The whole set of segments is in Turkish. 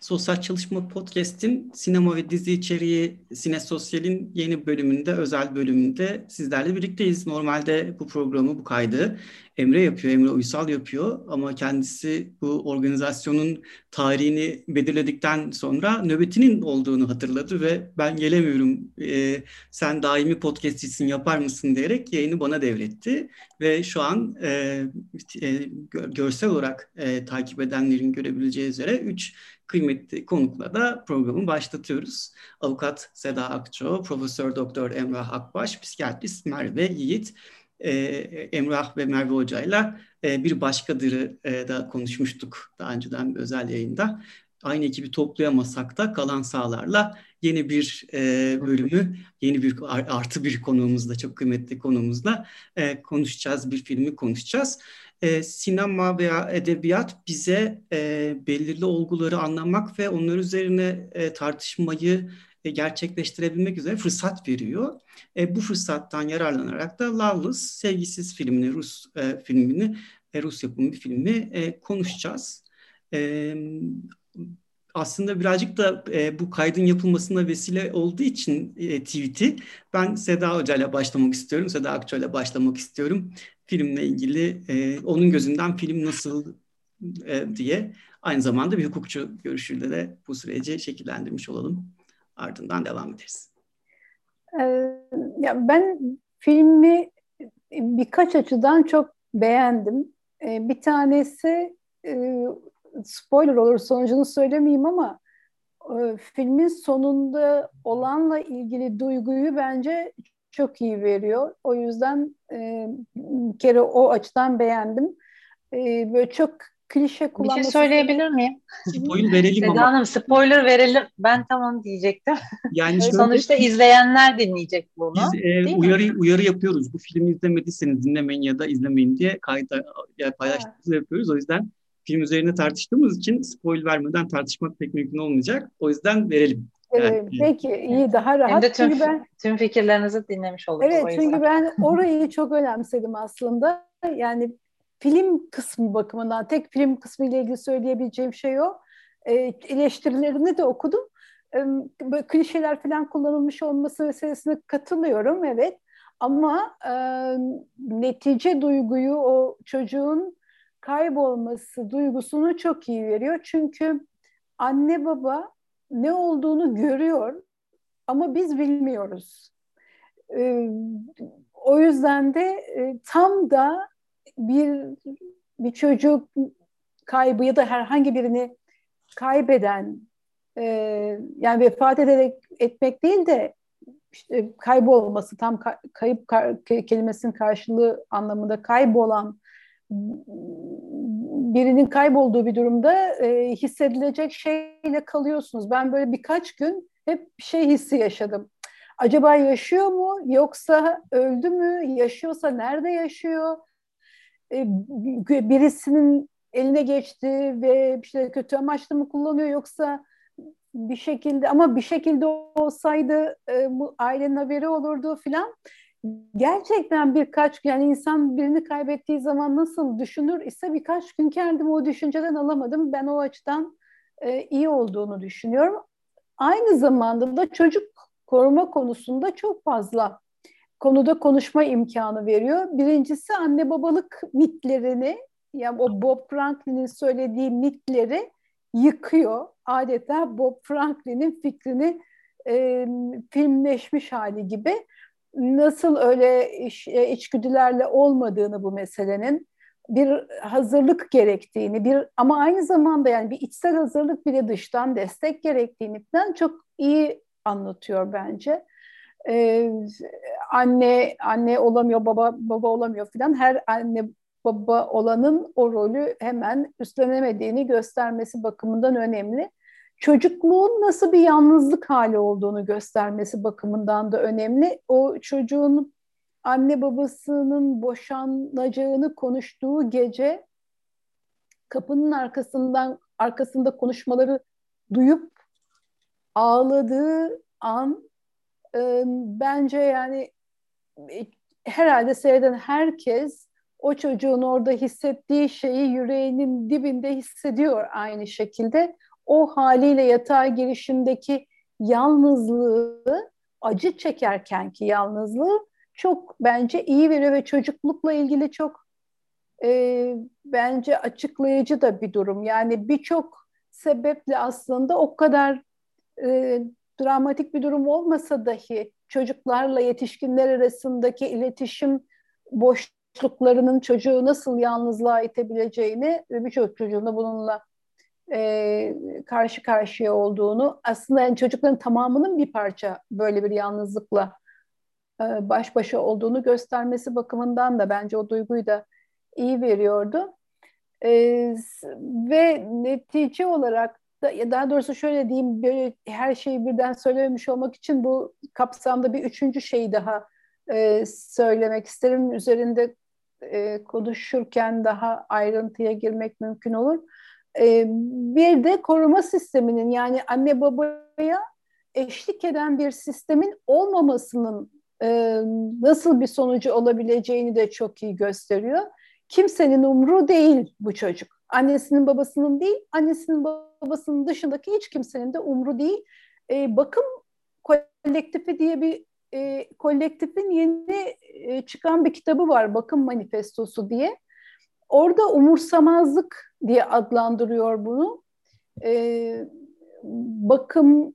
Sosyal Çalışma Podcast'in sinema ve dizi içeriği Sine Sosyal'in yeni bölümünde, özel bölümünde sizlerle birlikteyiz. Normalde bu programı, bu kaydı Emre yapıyor, Emre Uysal yapıyor ama kendisi bu organizasyonun tarihini belirledikten sonra nöbetinin olduğunu hatırladı ve ben gelemiyorum, e, sen daimi podcastçisin yapar mısın diyerek yayını bana devretti. Ve şu an e, e, görsel olarak e, takip edenlerin görebileceği üzere 3 kıymetli konukla da programı başlatıyoruz. Avukat Seda Akço, Profesör Doktor Emrah Akbaş, psikiyatrist Merve Yiğit, e, Emrah ve Merve Hoca'yla e, bir başkadırı e, da konuşmuştuk daha önceden bir özel yayında. Aynı ekibi toplayamasak da kalan sağlarla yeni bir e, bölümü, yeni bir artı bir konuğumuzla, çok kıymetli konuğumuzla e, konuşacağız, bir filmi konuşacağız e, sinema veya edebiyat bize e, belirli olguları anlamak ve onlar üzerine e, tartışmayı e, gerçekleştirebilmek üzere fırsat veriyor. E, bu fırsattan yararlanarak da Loveless, Sevgisiz filmini, Rus e, filmini, e, Rus yapımı bir filmi e, konuşacağız. E, aslında birazcık da e, bu kaydın yapılmasına vesile olduğu için e, tweet'i ben Seda Hoca ile başlamak istiyorum. Seda Akço ile başlamak istiyorum filmle ilgili e, onun gözünden film nasıl e, diye aynı zamanda bir hukukçu görüşüyle de bu süreci şekillendirmiş olalım. Ardından devam ederiz. Ee, ya ben filmi birkaç açıdan çok beğendim. Ee, bir tanesi e, spoiler olur sonucunu söylemeyeyim ama e, filmin sonunda olanla ilgili duyguyu bence çok iyi veriyor. O yüzden e, bir kere o açıdan beğendim. E, böyle çok klişe kullanması... Bir şey söyleyebilir miyim? Spoiler verelim Seda ama. Hanım spoiler verelim. Ben tamam diyecektim. Yani şöyle, Sonuçta izleyenler dinleyecek bunu. Biz e, uyarı, uyarı yapıyoruz. Bu filmi izlemediyseniz dinlemeyin ya da izlemeyin diye kayda yani paylaştığımızı yapıyoruz. O yüzden film üzerine tartıştığımız için spoil vermeden tartışmak pek mümkün olmayacak. O yüzden verelim. Yani, peki iyi daha rahat. Hem de tüm, çünkü ben, tüm fikirlerinizi dinlemiş oluruz. Evet çünkü ben orayı çok önemsedim aslında. Yani film kısmı bakımından tek film kısmı ile ilgili söyleyebileceğim şey o. E, eleştirilerini de okudum. E, böyle klişeler falan kullanılmış olması meselesine katılıyorum evet. Ama e, netice duyguyu o çocuğun kaybolması duygusunu çok iyi veriyor. Çünkü anne baba ne olduğunu görüyor ama biz bilmiyoruz. Ee, o yüzden de e, tam da bir bir çocuk kaybı ya da herhangi birini kaybeden e, yani vefat ederek etmek değil de işte kaybolması tam kayıp kelimesinin karşılığı anlamında kaybolan birinin kaybolduğu bir durumda e, hissedilecek şeyle kalıyorsunuz. Ben böyle birkaç gün hep şey hissi yaşadım. Acaba yaşıyor mu yoksa öldü mü? Yaşıyorsa nerede yaşıyor? E, birisinin eline geçti ve işte kötü amaçlı mı kullanıyor yoksa bir şekilde ama bir şekilde olsaydı e, bu ailenin haberi olurdu filan gerçekten birkaç yani insan birini kaybettiği zaman nasıl düşünür ise birkaç gün kendimi o düşünceden alamadım. Ben o açıdan e, iyi olduğunu düşünüyorum. Aynı zamanda da çocuk koruma konusunda çok fazla konuda konuşma imkanı veriyor. Birincisi anne babalık mitlerini yani o Bob Franklin'in söylediği mitleri yıkıyor. Adeta Bob Franklin'in fikrini e, filmleşmiş hali gibi nasıl öyle iş, e, içgüdülerle olmadığını bu meselenin bir hazırlık gerektiğini bir ama aynı zamanda yani bir içsel hazırlık bile dıştan destek gerektiğini falan çok iyi anlatıyor bence. Ee, anne anne olamıyor baba baba olamıyor falan her anne baba olanın o rolü hemen üstlenemediğini göstermesi bakımından önemli çocukluğun nasıl bir yalnızlık hali olduğunu göstermesi bakımından da önemli. O çocuğun anne babasının boşanacağını konuştuğu gece kapının arkasından arkasında konuşmaları duyup ağladığı an e, bence yani e, herhalde seyreden herkes o çocuğun orada hissettiği şeyi yüreğinin dibinde hissediyor aynı şekilde o haliyle yatağa girişindeki yalnızlığı, acı çekerken ki yalnızlığı çok bence iyi veriyor ve çocuklukla ilgili çok e, bence açıklayıcı da bir durum. Yani birçok sebeple aslında o kadar e, dramatik bir durum olmasa dahi çocuklarla yetişkinler arasındaki iletişim boşluklarının çocuğu nasıl yalnızlığa itebileceğini ve birçok çocuğun da bununla e, karşı karşıya olduğunu aslında yani çocukların tamamının bir parça böyle bir yalnızlıkla e, baş başa olduğunu göstermesi bakımından da bence o duyguyu da iyi veriyordu. E, ve netice olarak da, daha doğrusu şöyle diyeyim böyle her şeyi birden söylememiş olmak için bu kapsamda bir üçüncü şeyi daha e, söylemek isterim. Üzerinde e, konuşurken daha ayrıntıya girmek mümkün olur. E, bir de koruma sisteminin yani anne babaya eşlik eden bir sistemin olmamasının e, nasıl bir sonucu olabileceğini de çok iyi gösteriyor. Kimsenin umru değil bu çocuk. Annesinin babasının değil, annesinin babasının dışındaki hiç kimsenin de umru değil. E, bakım kolektifi diye bir e, kolektifin yeni e, çıkan bir kitabı var, Bakım Manifestosu diye. Orada umursamazlık diye adlandırıyor bunu. E, bakım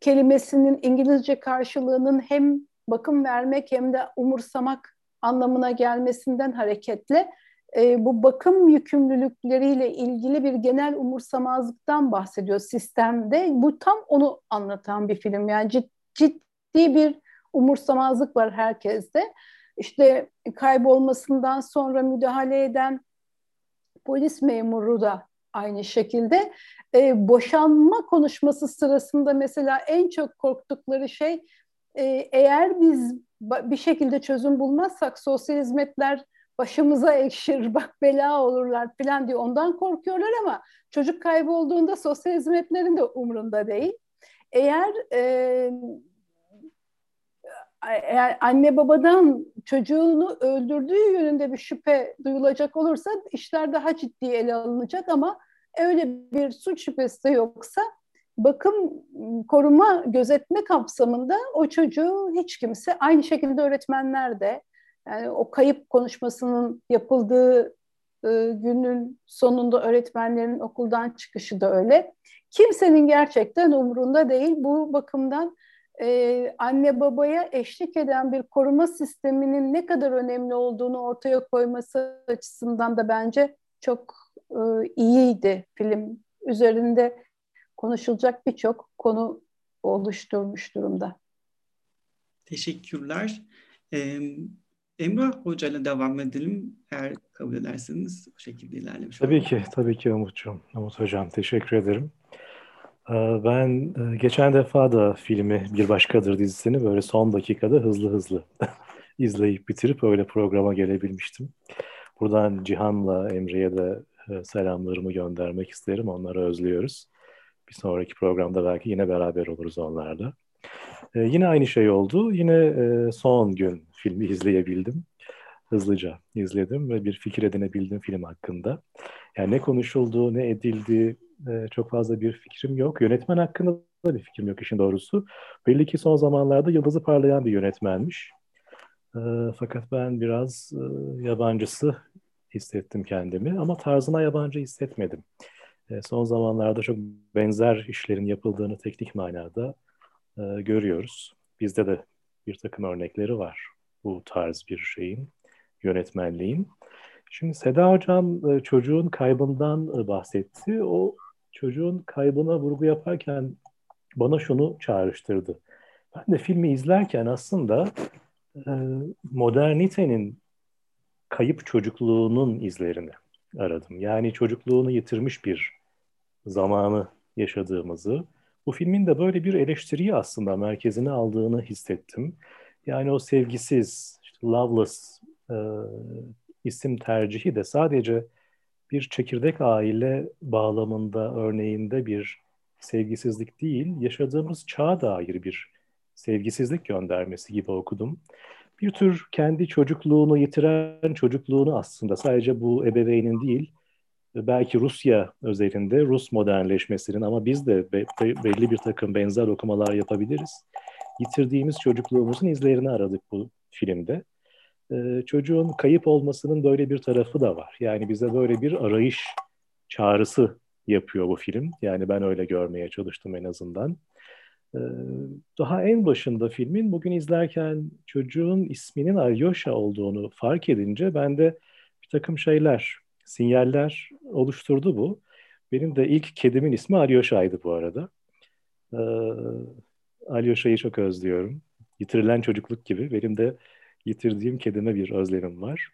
kelimesinin İngilizce karşılığının hem bakım vermek hem de umursamak anlamına gelmesinden hareketle e, bu bakım yükümlülükleriyle ilgili bir genel umursamazlıktan bahsediyor sistemde. Bu tam onu anlatan bir film. Yani ciddi bir umursamazlık var herkeste. İşte kaybolmasından sonra müdahale eden polis memuru da aynı şekilde. E, boşanma konuşması sırasında mesela en çok korktukları şey e, eğer biz bir şekilde çözüm bulmazsak sosyal hizmetler başımıza ekşir, bak bela olurlar falan diye ondan korkuyorlar ama çocuk kaybolduğunda sosyal hizmetlerin de umrunda değil. Eğer e, eğer anne babadan çocuğunu öldürdüğü yönünde bir şüphe duyulacak olursa işler daha ciddi ele alınacak ama öyle bir suç şüphesi de yoksa bakım koruma gözetme kapsamında o çocuğu hiç kimse aynı şekilde öğretmenler de yani o kayıp konuşmasının yapıldığı e, günün sonunda öğretmenlerin okuldan çıkışı da öyle. Kimsenin gerçekten umurunda değil. Bu bakımdan e, anne babaya eşlik eden bir koruma sisteminin ne kadar önemli olduğunu ortaya koyması açısından da bence çok e, iyiydi film. Üzerinde konuşulacak birçok konu oluşturmuş durumda. Teşekkürler. Ee, Emrah Hoca ile devam edelim. Eğer kabul ederseniz o şekilde ilerlemiş Tabii ki, tabii ki Umut'cum. Umut Hocam teşekkür ederim. Ben geçen defa da filmi Bir Başkadır dizisini böyle son dakikada hızlı hızlı izleyip bitirip öyle programa gelebilmiştim. Buradan Cihan'la Emre'ye de selamlarımı göndermek isterim. Onları özlüyoruz. Bir sonraki programda belki yine beraber oluruz onlarla. Yine aynı şey oldu. Yine son gün filmi izleyebildim. Hızlıca izledim ve bir fikir edinebildim film hakkında. Yani ne konuşuldu, ne edildi e, çok fazla bir fikrim yok. Yönetmen hakkında da bir fikrim yok işin doğrusu. Belli ki son zamanlarda yıldızı parlayan bir yönetmenmiş. E, fakat ben biraz e, yabancısı hissettim kendimi ama tarzına yabancı hissetmedim. E, son zamanlarda çok benzer işlerin yapıldığını teknik manada e, görüyoruz. Bizde de bir takım örnekleri var bu tarz bir şeyin, yönetmenliğin. Şimdi Seda Hocam e, çocuğun kaybından e, bahsetti. O çocuğun kaybına vurgu yaparken bana şunu çağrıştırdı. Ben de filmi izlerken aslında e, modernitenin kayıp çocukluğunun izlerini aradım. Yani çocukluğunu yitirmiş bir zamanı yaşadığımızı, bu filmin de böyle bir eleştiriyi aslında merkezine aldığını hissettim. Yani o sevgisiz, işte loveless isim tercihi de sadece bir çekirdek aile bağlamında, örneğinde bir sevgisizlik değil, yaşadığımız çağa dair bir sevgisizlik göndermesi gibi okudum. Bir tür kendi çocukluğunu yitiren çocukluğunu aslında sadece bu ebeveynin değil, belki Rusya özelinde Rus modernleşmesinin ama biz de be, belli bir takım benzer okumalar yapabiliriz. Yitirdiğimiz çocukluğumuzun izlerini aradık bu filmde. Ee, çocuğun kayıp olmasının böyle bir tarafı da var. Yani bize böyle bir arayış çağrısı yapıyor bu film. Yani ben öyle görmeye çalıştım en azından. Ee, daha en başında filmin bugün izlerken çocuğun isminin Alyosha olduğunu fark edince bende bir takım şeyler, sinyaller oluşturdu bu. Benim de ilk kedimin ismi Alyosha'ydı bu arada. Ee, Alyosha'yı çok özlüyorum. Yitirilen çocukluk gibi benim de yitirdiğim kedime bir özlemim var.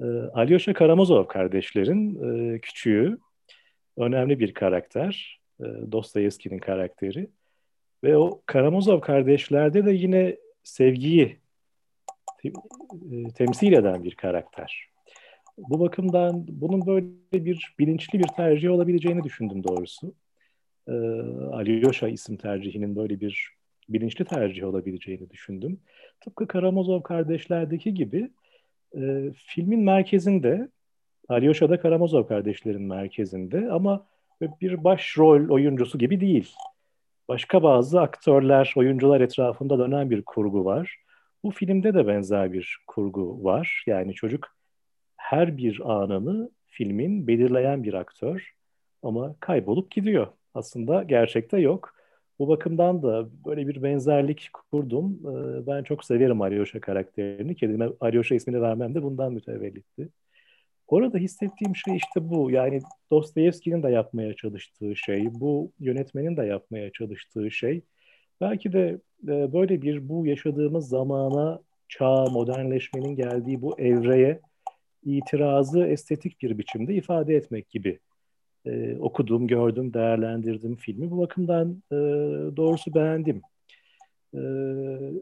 Ee, Alyosha Karamazov kardeşlerin e, küçüğü. Önemli bir karakter. E, Dostoyevski'nin karakteri. Ve o Karamazov kardeşlerde de yine sevgiyi e, temsil eden bir karakter. Bu bakımdan bunun böyle bir bilinçli bir tercih olabileceğini düşündüm doğrusu. E, Alyosha isim tercihinin böyle bir bilinçli tercih olabileceğini düşündüm. Tıpkı Karamazov kardeşlerdeki gibi e, filmin merkezinde, Alyosha da Karamazov kardeşlerin merkezinde ama bir başrol oyuncusu gibi değil. Başka bazı aktörler, oyuncular etrafında dönen bir kurgu var. Bu filmde de benzer bir kurgu var. Yani çocuk her bir anını filmin belirleyen bir aktör ama kaybolup gidiyor. Aslında gerçekte yok. Bu bakımdan da böyle bir benzerlik kurdum. Ee, ben çok severim Alyosha karakterini. Kedime Alyosha ismini vermem de bundan mütevellitti. Orada hissettiğim şey işte bu. Yani Dostoyevski'nin de yapmaya çalıştığı şey, bu yönetmenin de yapmaya çalıştığı şey. Belki de e, böyle bir bu yaşadığımız zamana, çağ, modernleşmenin geldiği bu evreye itirazı estetik bir biçimde ifade etmek gibi e, okudum, gördüm, değerlendirdim filmi. Bu bakımdan e, doğrusu beğendim. E,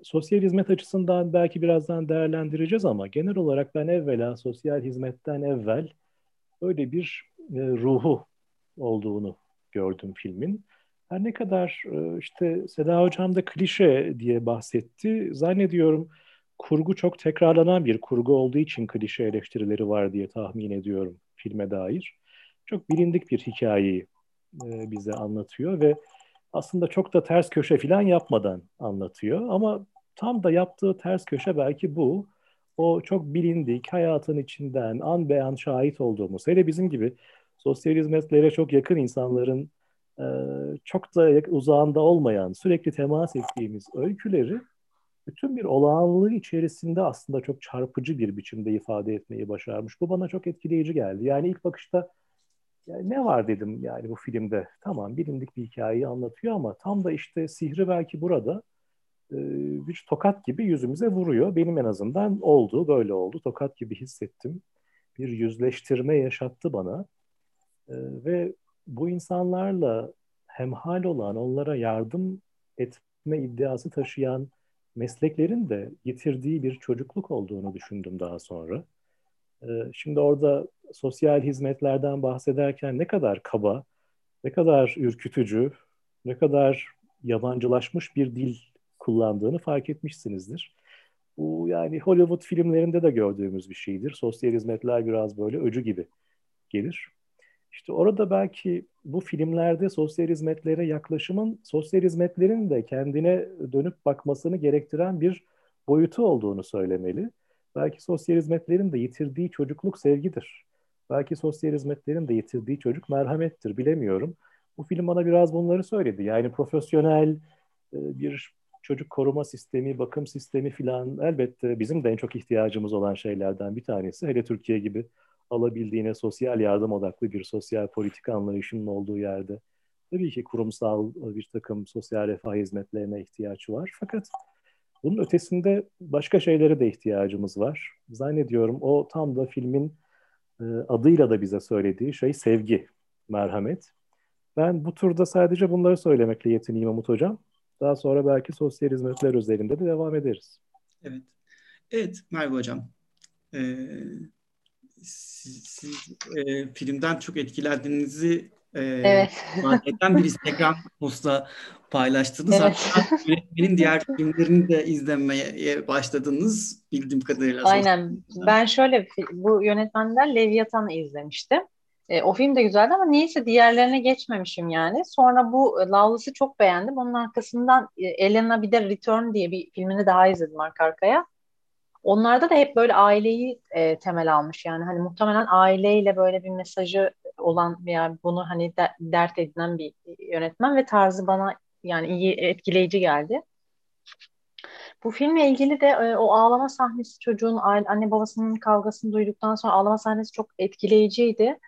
sosyal hizmet açısından belki birazdan değerlendireceğiz ama genel olarak ben evvela sosyal hizmetten evvel öyle bir e, ruhu olduğunu gördüm filmin. Her ne kadar e, işte Seda Hocam da klişe diye bahsetti. Zannediyorum kurgu çok tekrarlanan bir kurgu olduğu için klişe eleştirileri var diye tahmin ediyorum filme dair çok bilindik bir hikayeyi e, bize anlatıyor ve aslında çok da ters köşe falan yapmadan anlatıyor. Ama tam da yaptığı ters köşe belki bu. O çok bilindik, hayatın içinden an beyan şahit olduğumuz, hele bizim gibi sosyal hizmetlere çok yakın insanların e, çok da uzağında olmayan, sürekli temas ettiğimiz öyküleri bütün bir olağanlığı içerisinde aslında çok çarpıcı bir biçimde ifade etmeyi başarmış. Bu bana çok etkileyici geldi. Yani ilk bakışta yani ne var dedim yani bu filmde. Tamam bilindik bir hikayeyi anlatıyor ama tam da işte sihri belki burada e, bir tokat gibi yüzümüze vuruyor. Benim en azından oldu, böyle oldu. Tokat gibi hissettim. Bir yüzleştirme yaşattı bana. E, ve bu insanlarla hemhal olan, onlara yardım etme iddiası taşıyan mesleklerin de yitirdiği bir çocukluk olduğunu düşündüm daha sonra. E, şimdi orada sosyal hizmetlerden bahsederken ne kadar kaba, ne kadar ürkütücü, ne kadar yabancılaşmış bir dil kullandığını fark etmişsinizdir. Bu yani Hollywood filmlerinde de gördüğümüz bir şeydir. Sosyal hizmetler biraz böyle öcü gibi gelir. İşte orada belki bu filmlerde sosyal hizmetlere yaklaşımın sosyal hizmetlerin de kendine dönüp bakmasını gerektiren bir boyutu olduğunu söylemeli. Belki sosyal hizmetlerin de yitirdiği çocukluk sevgidir. Belki sosyal hizmetlerin de yitirdiği çocuk merhamettir bilemiyorum. Bu film bana biraz bunları söyledi. Yani profesyonel e, bir çocuk koruma sistemi, bakım sistemi filan elbette bizim de en çok ihtiyacımız olan şeylerden bir tanesi. Hele Türkiye gibi alabildiğine sosyal yardım odaklı bir sosyal politika anlayışının olduğu yerde tabii ki kurumsal bir takım sosyal refah hizmetlerine ihtiyaç var. Fakat bunun ötesinde başka şeylere de ihtiyacımız var. Zannediyorum o tam da filmin e, adıyla da bize söylediği şey sevgi, merhamet. Ben bu turda sadece bunları söylemekle yetineyim Umut Hocam. Daha sonra belki sosyal hizmetler üzerinde de devam ederiz. Evet. Evet Merve Hocam. Ee, siz, siz e, filmden çok etkilendiğinizi evet. eden bir Instagram postla paylaştınız. Evet. Hatta yönetmenin diğer filmlerini de izlemeye başladınız bildiğim kadarıyla. Aynen. Ben şöyle bu yönetmenden Leviathan'ı izlemiştim. E, o film de güzeldi ama niyeyse diğerlerine geçmemişim yani. Sonra bu e, Lawless'ı çok beğendim. Onun arkasından e, Elena bir de Return diye bir filmini daha izledim arka arkaya. Onlarda da hep böyle aileyi e, temel almış yani hani muhtemelen aileyle böyle bir mesajı olan veya bunu hani de, dert edinen bir yönetmen ve tarzı bana yani iyi etkileyici geldi. Bu filmle ilgili de e, o ağlama sahnesi çocuğun anne babasının kavgasını duyduktan sonra ağlama sahnesi çok etkileyiciydi.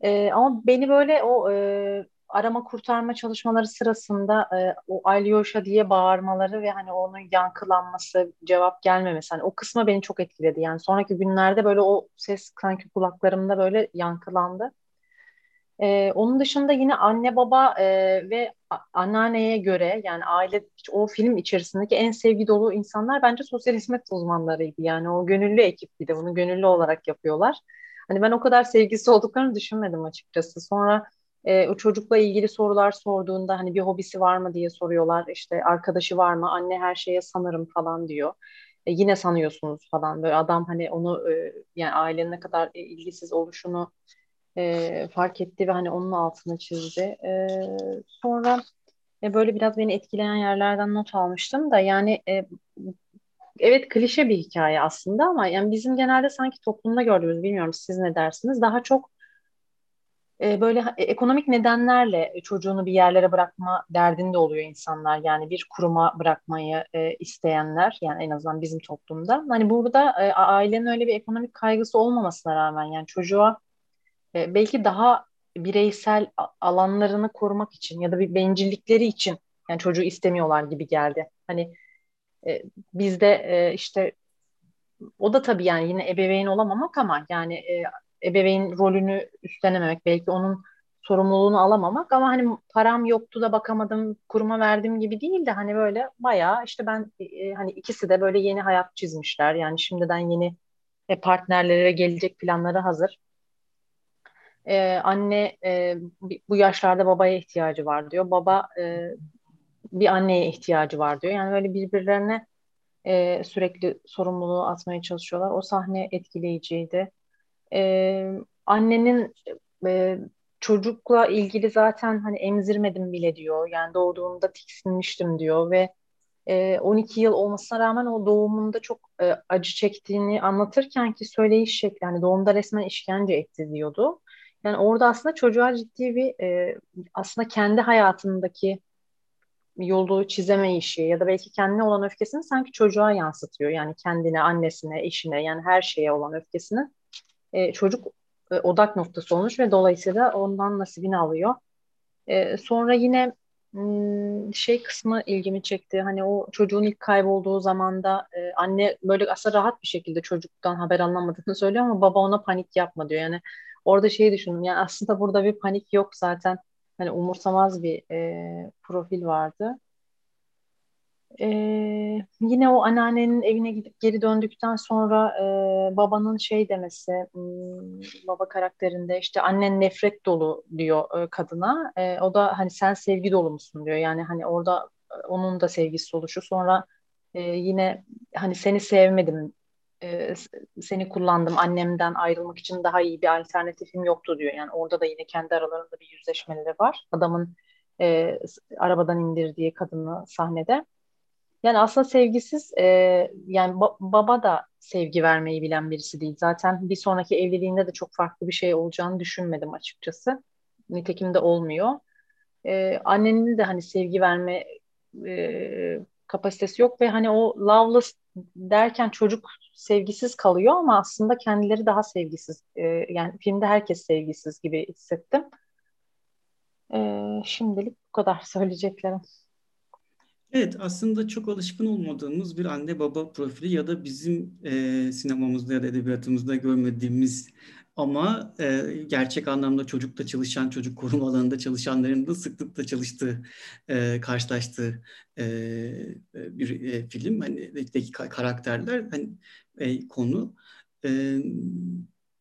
E, ama beni böyle o e, arama kurtarma çalışmaları sırasında e, o Alyosha diye bağırmaları ve hani onun yankılanması, cevap gelmemesi hani o kısmı beni çok etkiledi. Yani sonraki günlerde böyle o ses sanki kulaklarımda böyle yankılandı. E, onun dışında yine anne baba e, ve anneanneye göre yani aile o film içerisindeki en sevgi dolu insanlar bence sosyal hizmet uzmanlarıydı. Yani o gönüllü ekip bir de bunu gönüllü olarak yapıyorlar. Hani ben o kadar sevgisi olduklarını düşünmedim açıkçası. Sonra e, o çocukla ilgili sorular sorduğunda hani bir hobisi var mı diye soruyorlar. İşte arkadaşı var mı? Anne her şeye sanırım falan diyor. E, yine sanıyorsunuz falan. Böyle adam hani onu e, yani ailenin ne kadar e, ilgisiz oluşunu e, fark etti ve hani onun altını çizdi. E, sonra e, böyle biraz beni etkileyen yerlerden not almıştım da yani e, evet klişe bir hikaye aslında ama yani bizim genelde sanki toplumda gördüğümüz bilmiyorum siz ne dersiniz daha çok e, böyle e, ekonomik nedenlerle çocuğunu bir yerlere bırakma derdinde oluyor insanlar. Yani bir kuruma bırakmayı e, isteyenler yani en azından bizim toplumda. Hani burada e, ailenin öyle bir ekonomik kaygısı olmamasına rağmen yani çocuğa e, belki daha bireysel alanlarını korumak için ya da bir bencillikleri için yani çocuğu istemiyorlar gibi geldi. Hani e, bizde e, işte o da tabii yani yine ebeveyn olamamak ama yani e, ebeveyn rolünü üstlenememek, belki onun sorumluluğunu alamamak ama hani param yoktu da bakamadım, kuruma verdim gibi değil de hani böyle bayağı işte ben e, hani ikisi de böyle yeni hayat çizmişler. Yani şimdiden yeni e, partnerlere gelecek planları hazır. Ee, anne e, bu yaşlarda babaya ihtiyacı var diyor. Baba e, bir anneye ihtiyacı var diyor. Yani böyle birbirlerine e, sürekli sorumluluğu atmaya çalışıyorlar. O sahne etkileyiciydi. E, annenin e, çocukla ilgili zaten hani emzirmedim bile diyor. Yani doğduğumda tiksinmiştim diyor ve e, 12 yıl olmasına rağmen o doğumunda çok e, acı çektiğini anlatırken ki söyleyiş şekli hani doğumda resmen işkence etti diyordu. Yani orada aslında çocuğa ciddi bir e, aslında kendi hayatındaki yolu çizemeyişi ya da belki kendine olan öfkesini sanki çocuğa yansıtıyor. Yani kendine, annesine, eşine yani her şeye olan öfkesini e, çocuk e, odak noktası olmuş ve dolayısıyla ondan nasibini alıyor. E, sonra yine hmm, şey kısmı ilgimi çekti. Hani o çocuğun ilk kaybolduğu zamanda e, anne böyle aslında rahat bir şekilde çocuktan haber anlamadığını söylüyor ama baba ona panik yapma diyor. Yani orada şeyi düşündüm. Yani aslında burada bir panik yok zaten. Hani umursamaz bir e, profil vardı. Ee, yine o anneannenin evine gidip geri döndükten sonra e, babanın şey demesi, hmm, baba karakterinde işte annen nefret dolu diyor e, kadına. E, o da hani sen sevgi dolu musun diyor. Yani hani orada e, onun da sevgisi oluşu. Sonra e, yine hani seni sevmedim, e, seni kullandım annemden ayrılmak için daha iyi bir alternatifim yoktu diyor. Yani orada da yine kendi aralarında bir yüzleşmeleri var. Adamın e, arabadan indirdiği kadını sahnede. Yani aslında sevgisiz e, yani ba- baba da sevgi vermeyi bilen birisi değil. Zaten bir sonraki evliliğinde de çok farklı bir şey olacağını düşünmedim açıkçası. Nitekim de olmuyor. E, annenin de hani sevgi verme e, kapasitesi yok ve hani o loveless derken çocuk sevgisiz kalıyor ama aslında kendileri daha sevgisiz. E, yani filmde herkes sevgisiz gibi hissettim. E, şimdilik bu kadar söyleyeceklerim. Evet, aslında çok alışkın olmadığımız bir anne baba profili ya da bizim e, sinemamızda ya da edebiyatımızda görmediğimiz ama e, gerçek anlamda çocukta çalışan, çocuk koruma alanında çalışanların da sıklıkla çalıştığı, e, karşılaştığı e, e bir e, film. Hani karakterler, hani e, konu. E,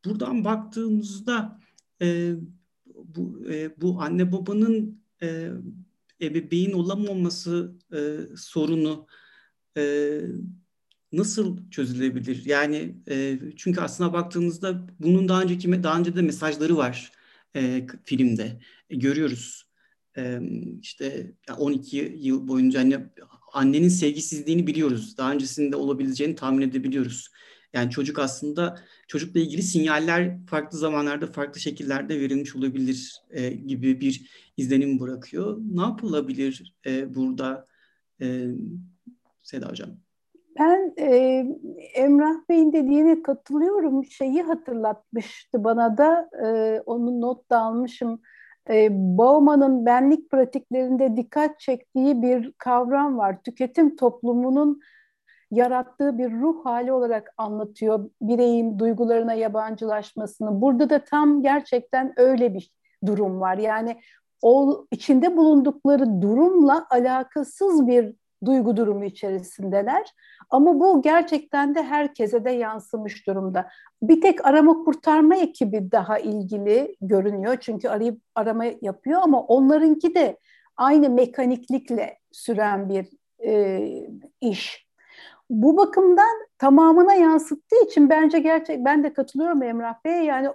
buradan baktığımızda e, bu e, bu anne babanın e, ebeveyn olamaması e, sorunu e, nasıl çözülebilir? Yani e, çünkü aslına baktığınızda bunun daha önceki daha önce de mesajları var. e, filmde. E, görüyoruz. E, işte 12 yıl boyunca hani annenin sevgisizliğini biliyoruz. Daha öncesinde olabileceğini tahmin edebiliyoruz. Yani çocuk aslında çocukla ilgili sinyaller farklı zamanlarda farklı şekillerde verilmiş olabilir e, gibi bir izlenim bırakıyor. Ne yapılabilir e, burada e, Seda Hocam? Ben e, Emrah Bey'in dediğine katılıyorum. Şeyi hatırlatmıştı bana da, e, onu not da almışım. E, Bauman'ın benlik pratiklerinde dikkat çektiği bir kavram var. Tüketim toplumunun yarattığı bir ruh hali olarak anlatıyor bireyin duygularına yabancılaşmasını. Burada da tam gerçekten öyle bir durum var. Yani o içinde bulundukları durumla alakasız bir duygu durumu içerisindeler. Ama bu gerçekten de herkese de yansımış durumda. Bir tek arama kurtarma ekibi daha ilgili görünüyor. Çünkü arayıp arama yapıyor ama onlarınki de aynı mekaniklikle süren bir e, iş. Bu bakımdan tamamına yansıttığı için bence gerçek ben de katılıyorum Emrah Bey'e. Yani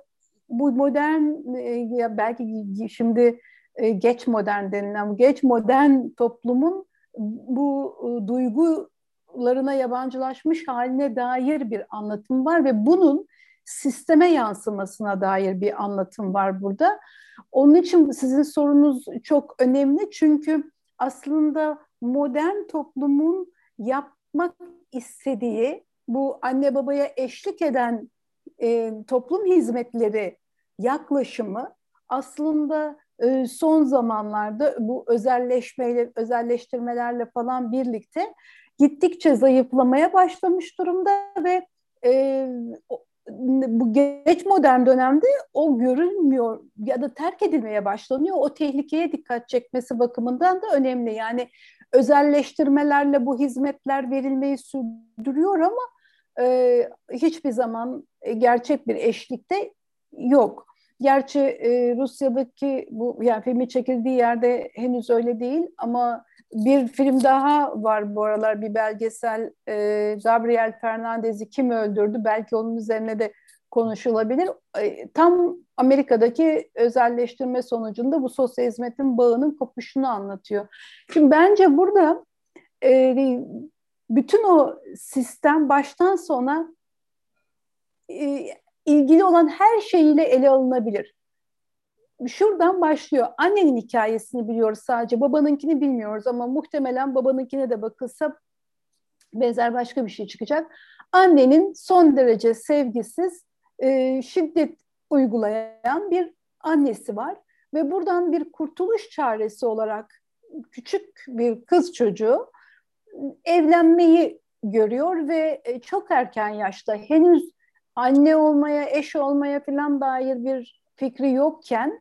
bu modern e, belki şimdi e, geç modern denilen geç modern toplumun bu e, duygularına yabancılaşmış haline dair bir anlatım var ve bunun sisteme yansımasına dair bir anlatım var burada. Onun için sizin sorunuz çok önemli çünkü aslında modern toplumun yapmak istediği bu anne babaya eşlik eden e, toplum hizmetleri yaklaşımı aslında son zamanlarda bu özelleşmeyle, özelleştirmelerle falan birlikte gittikçe zayıflamaya başlamış durumda ve e, bu geç modern dönemde o görülmüyor ya da terk edilmeye başlanıyor. O tehlikeye dikkat çekmesi bakımından da önemli. Yani özelleştirmelerle bu hizmetler verilmeyi sürdürüyor ama e, hiçbir zaman gerçek bir eşlikte yok. Gerçi e, Rusya'daki bu yani filmi çekildiği yerde henüz öyle değil ama bir film daha var bu aralar bir belgesel e, Gabriel Fernandez'i kim öldürdü belki onun üzerine de konuşulabilir. E, tam Amerika'daki özelleştirme sonucunda bu sosyal hizmetin bağının kopuşunu anlatıyor. Şimdi bence burada e, bütün o sistem baştan sona e, ilgili olan her şeyiyle ele alınabilir. Şuradan başlıyor. Annenin hikayesini biliyoruz sadece. Babanınkini bilmiyoruz ama muhtemelen babanınkine de bakılsa benzer başka bir şey çıkacak. Annenin son derece sevgisiz, e, şiddet uygulayan bir annesi var. Ve buradan bir kurtuluş çaresi olarak küçük bir kız çocuğu evlenmeyi görüyor ve e, çok erken yaşta henüz anne olmaya, eş olmaya falan dair bir fikri yokken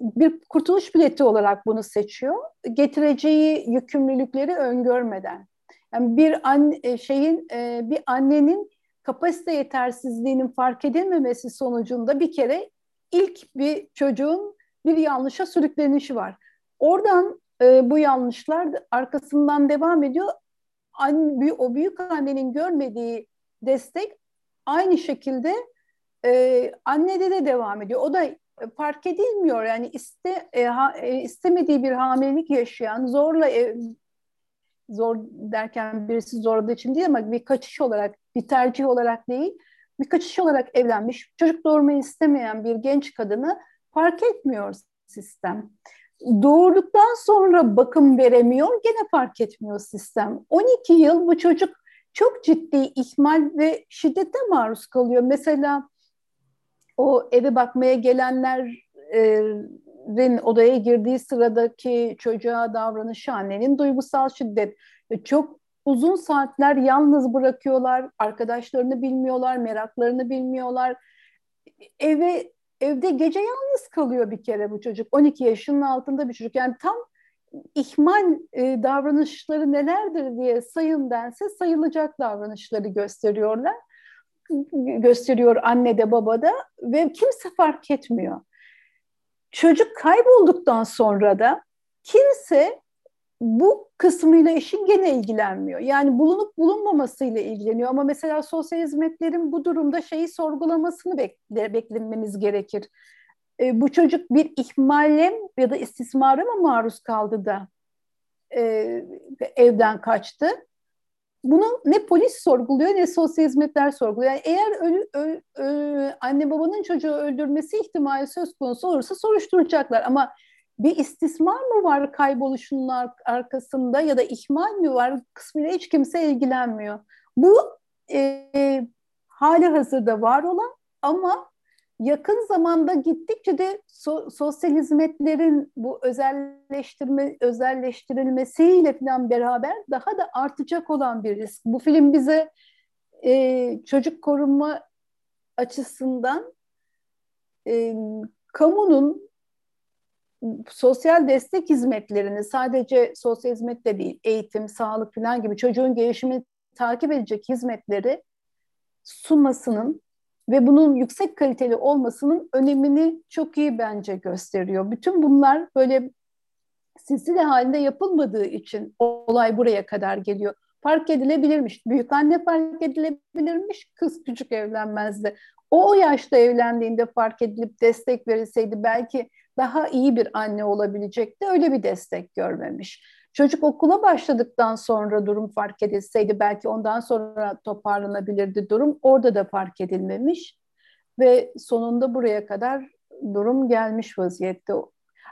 bir kurtuluş bileti olarak bunu seçiyor. Getireceği yükümlülükleri öngörmeden. Yani bir an, e, şeyin e, bir annenin kapasite yetersizliğinin fark edilmemesi sonucunda bir kere ilk bir çocuğun bir yanlışa sürüklenişi var. Oradan e, bu yanlışlar arkasından devam ediyor. An, o büyük annenin görmediği destek aynı şekilde e, annede de devam ediyor. O da fark edilmiyor yani iste e, ha, e, istemediği bir hamilelik yaşayan zorla ev, zor derken birisi zorladığı için değil ama bir kaçış olarak bir tercih olarak değil bir kaçış olarak evlenmiş çocuk doğurmayı istemeyen bir genç kadını fark etmiyor sistem. Doğurduktan sonra bakım veremiyor gene fark etmiyor sistem. 12 yıl bu çocuk çok ciddi ihmal ve şiddete maruz kalıyor. Mesela o eve bakmaya gelenlerin odaya girdiği sıradaki çocuğa davranışı annenin duygusal şiddet. Çok uzun saatler yalnız bırakıyorlar, arkadaşlarını bilmiyorlar, meraklarını bilmiyorlar. Eve evde gece yalnız kalıyor bir kere bu çocuk. 12 yaşının altında bir çocuk. Yani tam ihmal e, davranışları nelerdir diye sayın dense sayılacak davranışları gösteriyorlar. Gösteriyor anne de baba da ve kimse fark etmiyor. Çocuk kaybolduktan sonra da kimse bu kısmıyla işin gene ilgilenmiyor. Yani bulunup bulunmamasıyla ilgileniyor. Ama mesela sosyal hizmetlerin bu durumda şeyi sorgulamasını bekle, beklememiz gerekir. E, bu çocuk bir ihmalle ya da istismara mı maruz kaldı da e, evden kaçtı? Bunu ne polis sorguluyor ne sosyal hizmetler sorguluyor. Yani eğer ölü, ö, ö, anne babanın çocuğu öldürmesi ihtimali söz konusu olursa soruşturacaklar. Ama bir istismar mı var kayboluşunun arkasında ya da ihmal mi var kısmıyla hiç kimse ilgilenmiyor. Bu e, hali hazırda var olan ama yakın zamanda gittikçe de so, sosyal hizmetlerin bu özelleştirme özelleştirilmesiyle falan beraber daha da artacak olan bir risk. Bu film bize e, çocuk korunma açısından e, kamunun sosyal destek hizmetlerini sadece sosyal hizmet de değil, eğitim, sağlık falan gibi çocuğun gelişimini takip edecek hizmetleri sunmasının ve bunun yüksek kaliteli olmasının önemini çok iyi bence gösteriyor. Bütün bunlar böyle silsile halinde yapılmadığı için olay buraya kadar geliyor. Fark edilebilirmiş. Büyük anne fark edilebilirmiş. Kız küçük evlenmezdi. O, o yaşta evlendiğinde fark edilip destek verilseydi belki daha iyi bir anne olabilecekti. Öyle bir destek görmemiş. Çocuk okula başladıktan sonra durum fark edilseydi belki ondan sonra toparlanabilirdi durum. Orada da fark edilmemiş ve sonunda buraya kadar durum gelmiş vaziyette.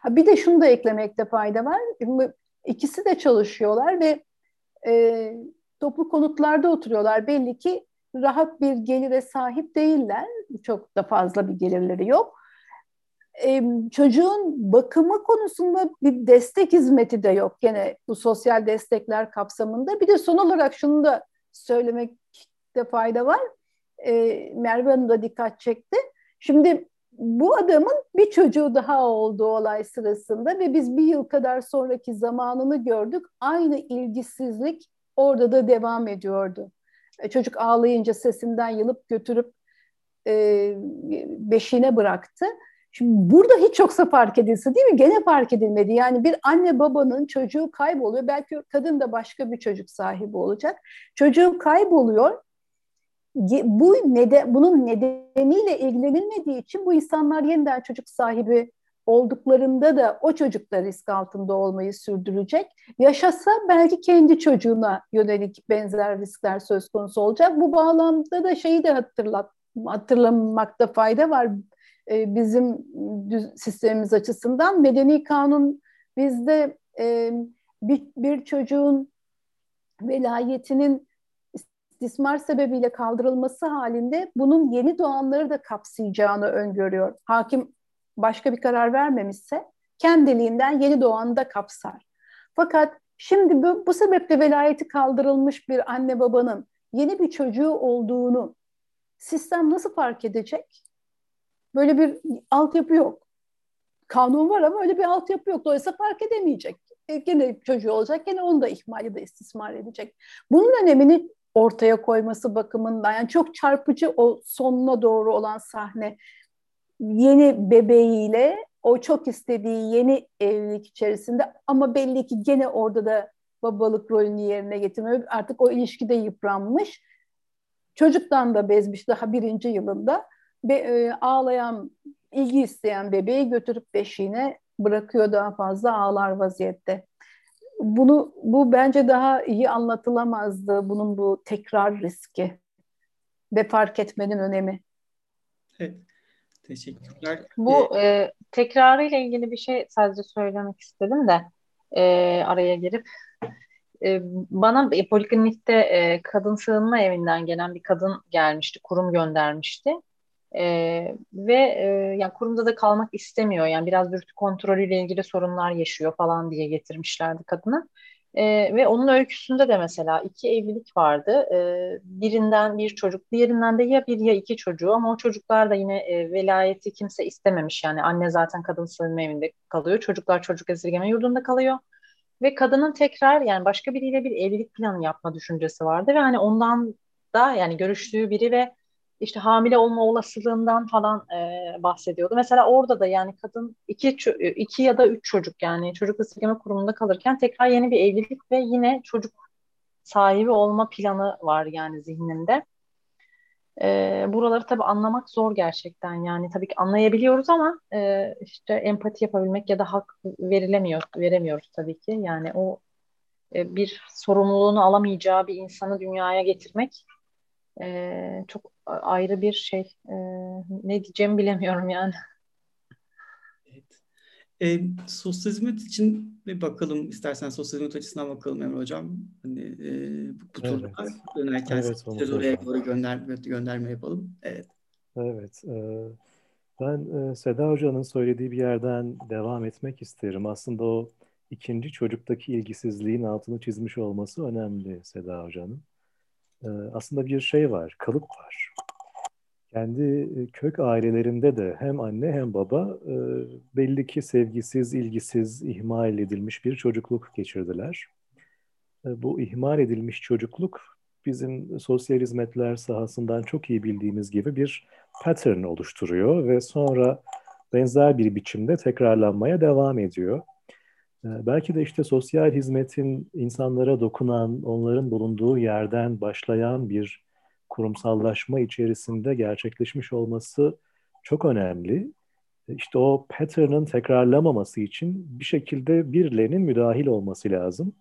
Bir de şunu da eklemekte fayda var. İkisi de çalışıyorlar ve e, toplu konutlarda oturuyorlar. Belli ki rahat bir gelire sahip değiller. Çok da fazla bir gelirleri yok e, çocuğun bakımı konusunda bir destek hizmeti de yok gene bu sosyal destekler kapsamında. Bir de son olarak şunu da söylemekte fayda var. E, Merve Hanım da dikkat çekti. Şimdi bu adamın bir çocuğu daha olduğu olay sırasında ve biz bir yıl kadar sonraki zamanını gördük. Aynı ilgisizlik orada da devam ediyordu. E, çocuk ağlayınca sesinden yılıp götürüp e, beşiğine bıraktı. Şimdi burada hiç yoksa fark edilse değil mi? Gene fark edilmedi. Yani bir anne babanın çocuğu kayboluyor. Belki kadın da başka bir çocuk sahibi olacak. Çocuğu kayboluyor. Bu neden, bunun nedeniyle ilgilenilmediği için bu insanlar yeniden çocuk sahibi olduklarında da o çocuklar risk altında olmayı sürdürecek. Yaşasa belki kendi çocuğuna yönelik benzer riskler söz konusu olacak. Bu bağlamda da şeyi de hatırlat, hatırlamakta fayda var e, bizim sistemimiz açısından medeni kanun bizde e, bir, bir çocuğun velayetinin istismar sebebiyle kaldırılması halinde bunun yeni doğanları da kapsayacağını öngörüyor. Hakim başka bir karar vermemişse kendiliğinden yeni doğanı da kapsar. Fakat şimdi bu, bu sebeple velayeti kaldırılmış bir anne babanın yeni bir çocuğu olduğunu sistem nasıl fark edecek? Böyle bir altyapı yok. Kanun var ama öyle bir altyapı yok. Dolayısıyla fark edemeyecek. E, gene çocuğu olacak, gene onu da ihmal ya da istismar edecek. Bunun önemini ortaya koyması bakımından yani çok çarpıcı o sonuna doğru olan sahne yeni bebeğiyle o çok istediği yeni evlilik içerisinde ama belli ki gene orada da babalık rolünü yerine getirmiyor. Artık o ilişkide yıpranmış. Çocuktan da bezmiş daha birinci yılında be, e, ağlayan, ilgi isteyen bebeği götürüp beşiğine bırakıyor daha fazla ağlar vaziyette. Bunu bu bence daha iyi anlatılamazdı bunun bu tekrar riski ve fark etmenin önemi. Evet. Teşekkürler. Bu ee, e, tekrarı ile ilgili bir şey sadece söylemek istedim de e, araya girip e, bana e, poliklinikte e, kadın sığınma evinden gelen bir kadın gelmişti, kurum göndermişti. Ee, ve e, yani kurumda da kalmak istemiyor. Yani biraz dürtü kontrolüyle ilgili sorunlar yaşıyor falan diye getirmişlerdi kadını. Ee, ve onun öyküsünde de mesela iki evlilik vardı. Ee, birinden bir çocuk, diğerinden de ya bir ya iki çocuğu ama o çocuklar da yine e, velayeti kimse istememiş. Yani anne zaten kadın sığınma evinde kalıyor. Çocuklar çocuk esirgeme yurdunda kalıyor. Ve kadının tekrar yani başka biriyle bir evlilik planı yapma düşüncesi vardı ve hani ondan da yani görüştüğü biri ve işte hamile olma olasılığından falan e, bahsediyordu. Mesela orada da yani kadın iki, iki ya da üç çocuk yani çocuk esirgeme kurumunda kalırken tekrar yeni bir evlilik ve yine çocuk sahibi olma planı var yani zihninde. E, buraları tabii anlamak zor gerçekten. Yani tabii ki anlayabiliyoruz ama e, işte empati yapabilmek ya da hak verilemiyor, veremiyoruz tabii ki. Yani o e, bir sorumluluğunu alamayacağı bir insanı dünyaya getirmek e, çok ayrı bir şey. E, ne diyeceğimi bilemiyorum yani. E, sosyal hizmet için bir bakalım istersen sosyal hizmet açısından bakalım Emre Hocam. Hani, e, bu turda evet. dönerken evet, size oraya doğru gönder, gönderme yapalım. Evet. Evet. E, ben e, Seda Hoca'nın söylediği bir yerden devam etmek isterim. Aslında o ikinci çocuktaki ilgisizliğin altını çizmiş olması önemli Seda Hoca'nın. E, aslında bir şey var, kalıp var kendi e, kök ailelerinde de hem anne hem baba e, belli ki sevgisiz, ilgisiz, ihmal edilmiş bir çocukluk geçirdiler. E, bu ihmal edilmiş çocukluk bizim sosyal hizmetler sahasından çok iyi bildiğimiz gibi bir pattern oluşturuyor ve sonra benzer bir biçimde tekrarlanmaya devam ediyor. Belki de işte sosyal hizmetin insanlara dokunan, onların bulunduğu yerden başlayan bir kurumsallaşma içerisinde gerçekleşmiş olması çok önemli. İşte o pattern'ın tekrarlamaması için bir şekilde birilerinin müdahil olması lazım.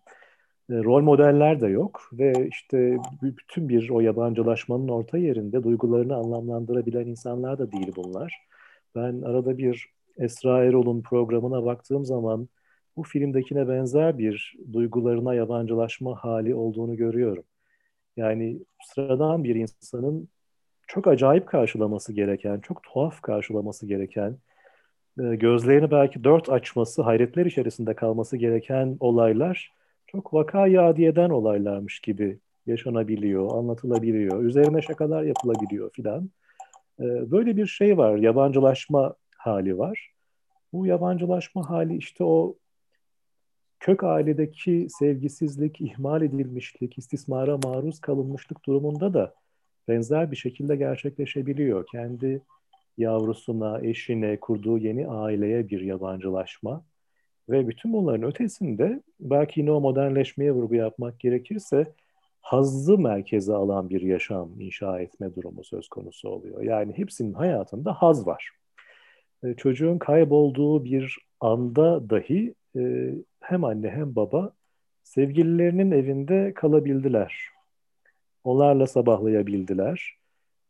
E, rol modeller de yok ve işte bütün bir o yabancılaşmanın orta yerinde duygularını anlamlandırabilen insanlar da değil bunlar. Ben arada bir Esra Erol'un programına baktığım zaman bu filmdekine benzer bir duygularına yabancılaşma hali olduğunu görüyorum. Yani sıradan bir insanın çok acayip karşılaması gereken, çok tuhaf karşılaması gereken, e, gözlerini belki dört açması, hayretler içerisinde kalması gereken olaylar çok vaka yadiyeden olaylarmış gibi yaşanabiliyor, anlatılabiliyor, üzerine şakalar yapılabiliyor filan. E, böyle bir şey var, yabancılaşma hali var. Bu yabancılaşma hali işte o kök ailedeki sevgisizlik, ihmal edilmişlik, istismara maruz kalınmışlık durumunda da benzer bir şekilde gerçekleşebiliyor. Kendi yavrusuna, eşine, kurduğu yeni aileye bir yabancılaşma ve bütün bunların ötesinde belki yine o modernleşmeye vurgu yapmak gerekirse hazzı merkeze alan bir yaşam inşa etme durumu söz konusu oluyor. Yani hepsinin hayatında haz var. E, çocuğun kaybolduğu bir anda dahi e, hem anne hem baba sevgililerinin evinde kalabildiler. Onlarla sabahlayabildiler.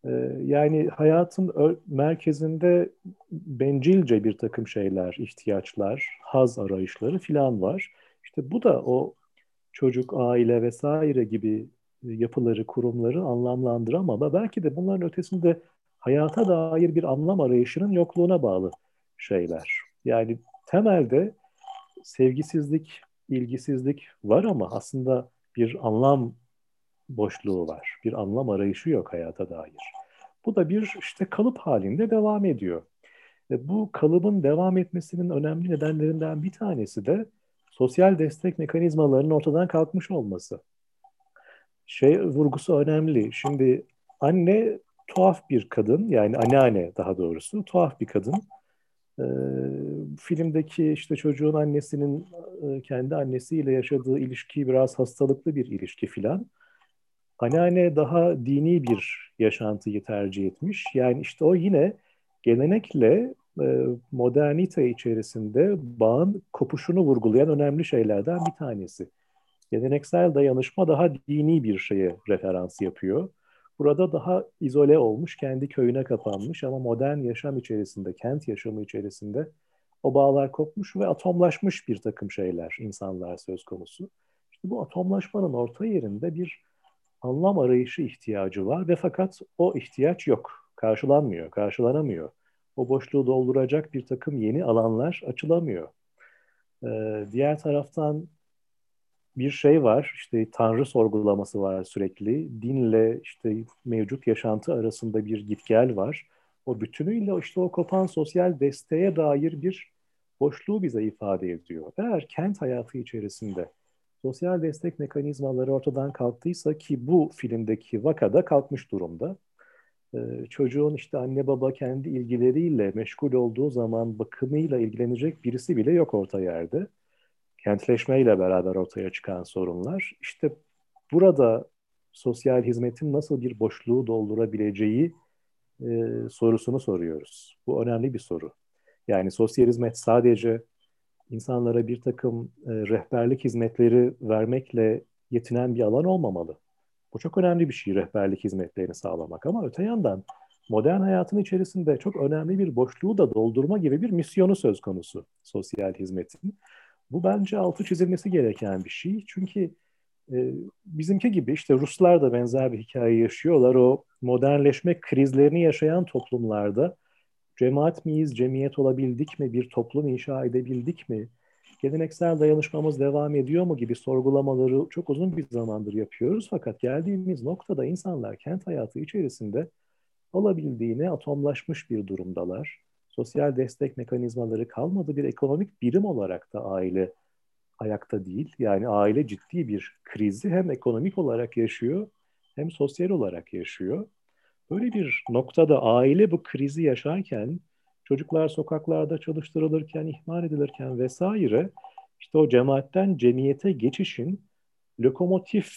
E, yani hayatın merkezinde bencilce bir takım şeyler, ihtiyaçlar, haz arayışları filan var. İşte bu da o çocuk, aile vesaire gibi yapıları, kurumları anlamlandıramama belki de bunların ötesinde hayata dair bir anlam arayışının yokluğuna bağlı şeyler. Yani temelde sevgisizlik, ilgisizlik var ama aslında bir anlam boşluğu var. Bir anlam arayışı yok hayata dair. Bu da bir işte kalıp halinde devam ediyor. Ve bu kalıbın devam etmesinin önemli nedenlerinden bir tanesi de sosyal destek mekanizmalarının ortadan kalkmış olması. Şey vurgusu önemli. Şimdi anne tuhaf bir kadın yani anneanne daha doğrusu tuhaf bir kadın e, filmdeki işte çocuğun annesinin e, kendi annesiyle yaşadığı ilişki biraz hastalıklı bir ilişki filan. Anneanne daha dini bir yaşantıyı tercih etmiş. Yani işte o yine gelenekle e, modernite içerisinde bağın kopuşunu vurgulayan önemli şeylerden bir tanesi. Geleneksel dayanışma daha dini bir şeye referans yapıyor. Burada daha izole olmuş, kendi köyüne kapanmış ama modern yaşam içerisinde, kent yaşamı içerisinde o bağlar kopmuş ve atomlaşmış bir takım şeyler, insanlar söz konusu. İşte bu atomlaşmanın orta yerinde bir anlam arayışı ihtiyacı var ve fakat o ihtiyaç yok, karşılanmıyor, karşılanamıyor. O boşluğu dolduracak bir takım yeni alanlar açılamıyor. Ee, diğer taraftan bir şey var, işte tanrı sorgulaması var sürekli. Dinle işte mevcut yaşantı arasında bir gitgel var. O bütünüyle işte o kopan sosyal desteğe dair bir boşluğu bize ifade ediyor. Eğer kent hayatı içerisinde sosyal destek mekanizmaları ortadan kalktıysa ki bu filmdeki vakada kalkmış durumda. Ee, çocuğun işte anne baba kendi ilgileriyle meşgul olduğu zaman bakımıyla ilgilenecek birisi bile yok orta yerde kentleşmeyle beraber ortaya çıkan sorunlar. İşte burada sosyal hizmetin nasıl bir boşluğu doldurabileceği e, sorusunu soruyoruz. Bu önemli bir soru. Yani sosyal hizmet sadece insanlara bir takım e, rehberlik hizmetleri vermekle yetinen bir alan olmamalı. Bu çok önemli bir şey rehberlik hizmetlerini sağlamak ama öte yandan modern hayatın içerisinde çok önemli bir boşluğu da doldurma gibi bir misyonu söz konusu sosyal hizmetin. Bu bence altı çizilmesi gereken bir şey. Çünkü e, bizimki gibi işte Ruslar da benzer bir hikaye yaşıyorlar. O modernleşme krizlerini yaşayan toplumlarda cemaat miyiz, cemiyet olabildik mi, bir toplum inşa edebildik mi, geleneksel dayanışmamız devam ediyor mu gibi sorgulamaları çok uzun bir zamandır yapıyoruz. Fakat geldiğimiz noktada insanlar kent hayatı içerisinde olabildiğine atomlaşmış bir durumdalar. Sosyal destek mekanizmaları kalmadı. Bir ekonomik birim olarak da aile ayakta değil. Yani aile ciddi bir krizi hem ekonomik olarak yaşıyor hem sosyal olarak yaşıyor. Böyle bir noktada aile bu krizi yaşarken çocuklar sokaklarda çalıştırılırken, ihmal edilirken vesaire işte o cemaatten cemiyete geçişin lokomotif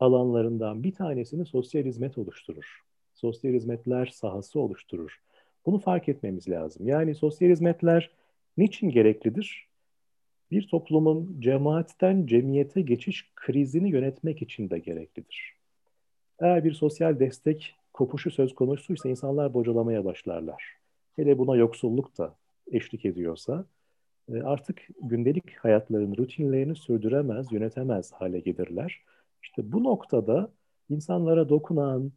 alanlarından bir tanesini sosyal hizmet oluşturur. Sosyal hizmetler sahası oluşturur. Bunu fark etmemiz lazım. Yani sosyal hizmetler niçin gereklidir? Bir toplumun cemaatten cemiyete geçiş krizini yönetmek için de gereklidir. Eğer bir sosyal destek kopuşu söz konusuysa insanlar bocalamaya başlarlar. Hele buna yoksulluk da eşlik ediyorsa e, artık gündelik hayatların rutinlerini sürdüremez, yönetemez hale gelirler. İşte bu noktada insanlara dokunan,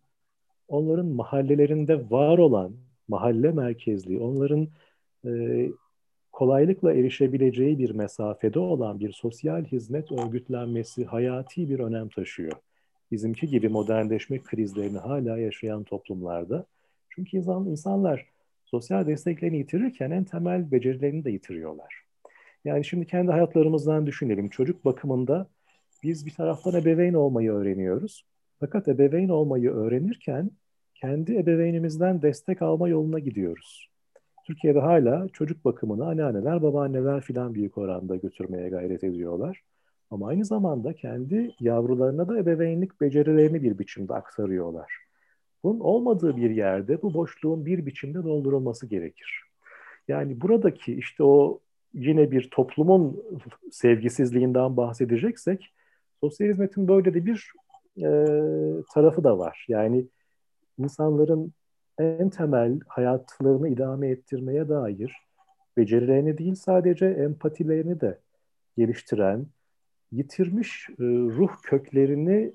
onların mahallelerinde var olan mahalle merkezli, onların e, kolaylıkla erişebileceği bir mesafede olan bir sosyal hizmet örgütlenmesi hayati bir önem taşıyor. Bizimki gibi modernleşme krizlerini hala yaşayan toplumlarda. Çünkü insan, insanlar sosyal desteklerini yitirirken en temel becerilerini de yitiriyorlar. Yani şimdi kendi hayatlarımızdan düşünelim. Çocuk bakımında biz bir taraftan ebeveyn olmayı öğreniyoruz. Fakat ebeveyn olmayı öğrenirken kendi ebeveynimizden destek alma yoluna gidiyoruz. Türkiye'de hala çocuk bakımını anneanneler, babaanneler filan büyük oranda götürmeye gayret ediyorlar. Ama aynı zamanda kendi yavrularına da ebeveynlik becerilerini bir biçimde aktarıyorlar. Bunun olmadığı bir yerde bu boşluğun bir biçimde doldurulması gerekir. Yani buradaki işte o yine bir toplumun sevgisizliğinden bahsedeceksek sosyal hizmetin böyle de bir e, tarafı da var. Yani insanların en temel hayatlarını idame ettirmeye dair becerilerini değil sadece empatilerini de geliştiren, yitirmiş e, ruh köklerini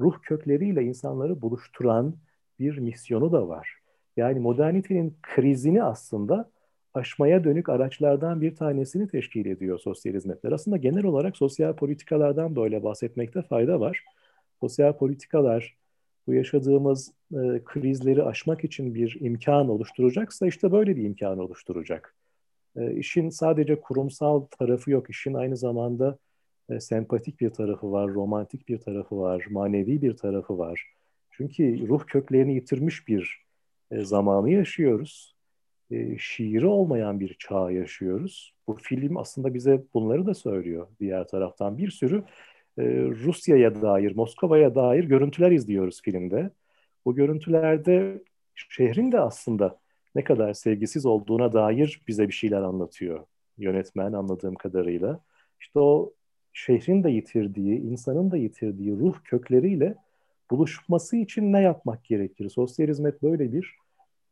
ruh kökleriyle insanları buluşturan bir misyonu da var. Yani modernitenin krizini aslında aşmaya dönük araçlardan bir tanesini teşkil ediyor sosyal hizmetler. Aslında genel olarak sosyal politikalardan böyle bahsetmekte fayda var. Sosyal politikalar bu yaşadığımız e, krizleri aşmak için bir imkan oluşturacaksa işte böyle bir imkan oluşturacak. E, işin sadece kurumsal tarafı yok, işin aynı zamanda e, sempatik bir tarafı var, romantik bir tarafı var, manevi bir tarafı var. Çünkü ruh köklerini yitirmiş bir e, zamanı yaşıyoruz. E, şiiri olmayan bir çağ yaşıyoruz. Bu film aslında bize bunları da söylüyor diğer taraftan. Bir sürü e, Rusya'ya dair, Moskova'ya dair görüntüler izliyoruz filmde. Bu görüntülerde şehrin de aslında ne kadar sevgisiz olduğuna dair bize bir şeyler anlatıyor yönetmen anladığım kadarıyla. İşte o şehrin de yitirdiği, insanın da yitirdiği ruh kökleriyle buluşması için ne yapmak gerekir? Sosyal hizmet böyle bir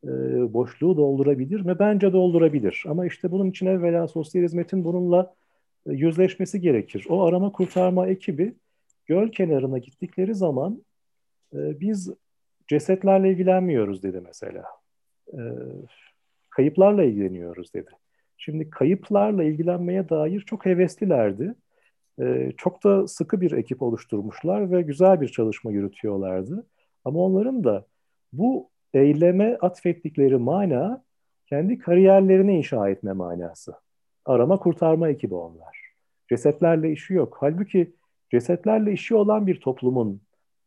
e, boşluğu doldurabilir mi? Bence doldurabilir. Ama işte bunun için evvela sosyal hizmetin bununla yüzleşmesi gerekir. O arama kurtarma ekibi göl kenarına gittikleri zaman e, biz cesetlerle ilgilenmiyoruz dedi mesela. E, kayıplarla ilgileniyoruz dedi. Şimdi kayıplarla ilgilenmeye dair çok heveslilerdi. Ee, çok da sıkı bir ekip oluşturmuşlar ve güzel bir çalışma yürütüyorlardı. Ama onların da bu eyleme atfettikleri mana kendi kariyerlerini inşa etme manası. Arama kurtarma ekibi onlar. Cesetlerle işi yok. Halbuki cesetlerle işi olan bir toplumun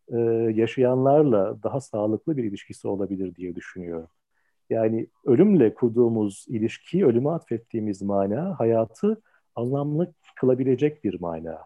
e, yaşayanlarla daha sağlıklı bir ilişkisi olabilir diye düşünüyorum. Yani ölümle kurduğumuz ilişkiyi, ölüme atfettiğimiz mana hayatı anlamlı kılabilecek bir mana.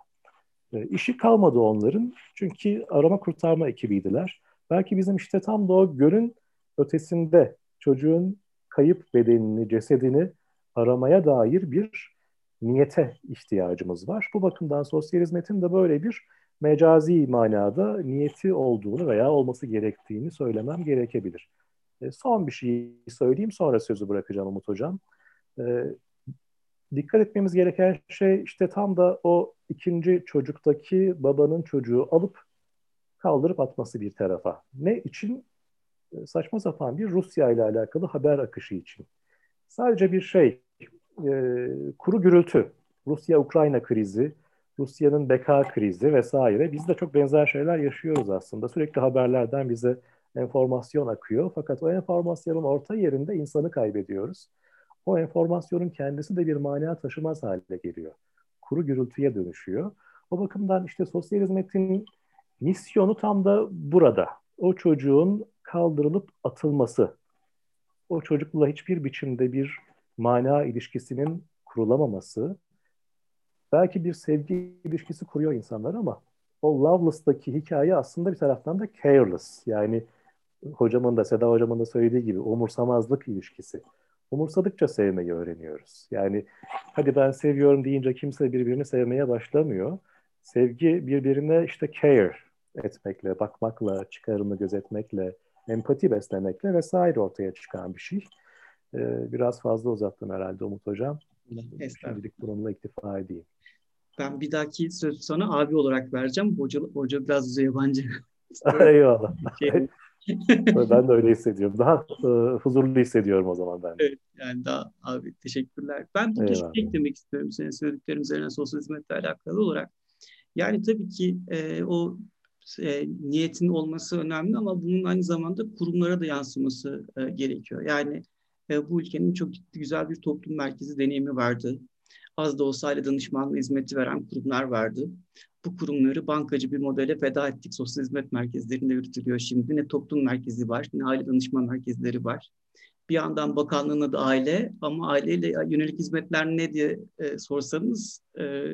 E, işi kalmadı onların çünkü arama kurtarma ekibiydiler. Belki bizim işte tam da o görün ötesinde çocuğun kayıp bedenini, cesedini aramaya dair bir niyete ihtiyacımız var. Bu bakımdan sosyal hizmetin de böyle bir mecazi manada niyeti olduğunu veya olması gerektiğini söylemem gerekebilir. E, son bir şey söyleyeyim sonra sözü bırakacağım Umut Hocam. E, dikkat etmemiz gereken şey işte tam da o ikinci çocuktaki babanın çocuğu alıp kaldırıp atması bir tarafa. Ne için? E, saçma sapan bir Rusya ile alakalı haber akışı için. Sadece bir şey, e, kuru gürültü, Rusya-Ukrayna krizi, Rusya'nın beka krizi vesaire. Biz de çok benzer şeyler yaşıyoruz aslında. Sürekli haberlerden bize enformasyon akıyor. Fakat o enformasyonun orta yerinde insanı kaybediyoruz. O enformasyonun kendisi de bir mana taşımaz hale geliyor. Kuru gürültüye dönüşüyor. O bakımdan işte sosyal hizmetin misyonu tam da burada. O çocuğun kaldırılıp atılması. O çocukla hiçbir biçimde bir mana ilişkisinin kurulamaması. Belki bir sevgi ilişkisi kuruyor insanlar ama o Loveless'taki hikaye aslında bir taraftan da careless. Yani hocamın da Seda hocamın da söylediği gibi umursamazlık ilişkisi. Umursadıkça sevmeyi öğreniyoruz. Yani hadi ben seviyorum deyince kimse birbirini sevmeye başlamıyor. Sevgi birbirine işte care etmekle, bakmakla, çıkarını gözetmekle, empati beslemekle vesaire ortaya çıkan bir şey. Ee, biraz fazla uzattım herhalde Umut Hocam. Şimdilik bununla iktifa edeyim. Ben bir dahaki söz sana abi olarak vereceğim. Hoca, hoca biraz yabancı. Eyvallah. Şey, ben de öyle hissediyorum. Daha e, huzurlu hissediyorum o zaman ben. Evet, yani daha abi teşekkürler. Ben bir şey eklemek istiyorum senin söylediklerin üzerine sosyal hizmetle alakalı olarak. Yani tabii ki e, o e, niyetin olması önemli ama bunun aynı zamanda kurumlara da yansıması e, gerekiyor. Yani bu ülkenin çok ciddi güzel bir toplum merkezi deneyimi vardı. Az da olsa aile danışmanlığı hizmeti veren kurumlar vardı bu kurumları bankacı bir modele feda ettik. Sosyal hizmet merkezlerinde yürütülüyor şimdi. Ne toplum merkezi var, ne aile danışma merkezleri var. Bir yandan bakanlığın adı aile ama aileyle yönelik hizmetler ne diye e, sorsanız e,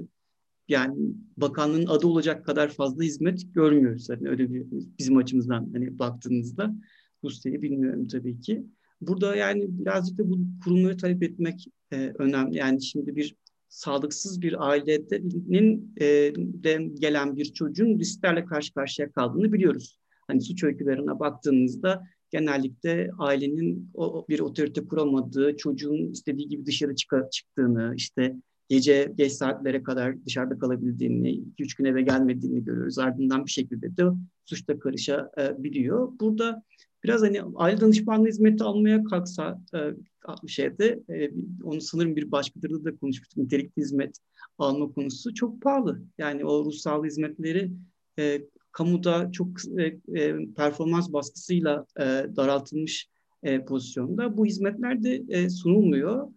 yani bakanlığın adı olacak kadar fazla hizmet görmüyoruz. Hani öyle bir bizim açımızdan hani baktığınızda Rusya'yı bilmiyorum tabii ki. Burada yani birazcık da bu kurumları talep etmek e, önemli. Yani şimdi bir sağlıksız bir ailenin e, gelen bir çocuğun risklerle karşı karşıya kaldığını biliyoruz. Hani suç öykülerine baktığınızda genellikle ailenin o, bir otorite kuramadığı, çocuğun istediği gibi dışarı çık çıktığını, işte gece geç saatlere kadar dışarıda kalabildiğini, iki üç gün eve gelmediğini görüyoruz. Ardından bir şekilde de suçta karışabiliyor. Burada biraz hani aile danışmanlığı hizmeti almaya kalksa e, şeyde e, onu sanırım bir başkalarıyla da konuşmuştuk. Nitelikli hizmet alma konusu çok pahalı. Yani o ruhsal hizmetleri e, kamuda çok e, e, performans baskısıyla e, daraltılmış e, pozisyonda. Bu hizmetler de e, sunulmuyor.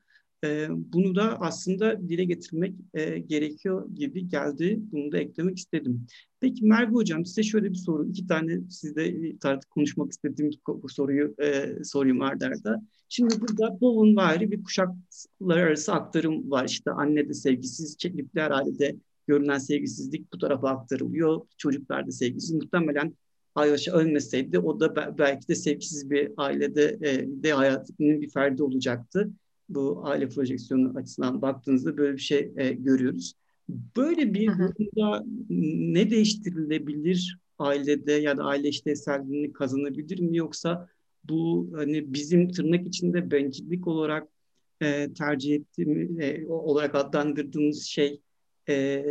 E, bunu da aslında dile getirmek e, gerekiyor gibi geldi. Bunu da eklemek istedim. Peki Merve Hocam size şöyle bir soru. iki tane sizde tartışıp konuşmak istediğim bu soruyu e, sorayım ardarda. Şimdi burada Bowen vari bir kuşaklar arası aktarım var. İşte anne de sevgisiz, nükleer ailede görünen sevgisizlik bu tarafa aktarılıyor. Çocuklar da sevgisiz. Muhtemelen Ayvaş'a ölmeseydi o da belki de sevgisiz bir ailede e, de hayatının bir ferdi olacaktı bu aile projeksiyonu açısından baktığınızda böyle bir şey e, görüyoruz. Böyle bir durumda ne değiştirilebilir ailede ya da aile işlevselliğini kazanabilir mi yoksa bu hani bizim tırnak içinde bencillik olarak e, tercih ettiğimiz e, olarak adlandırdığımız şey e,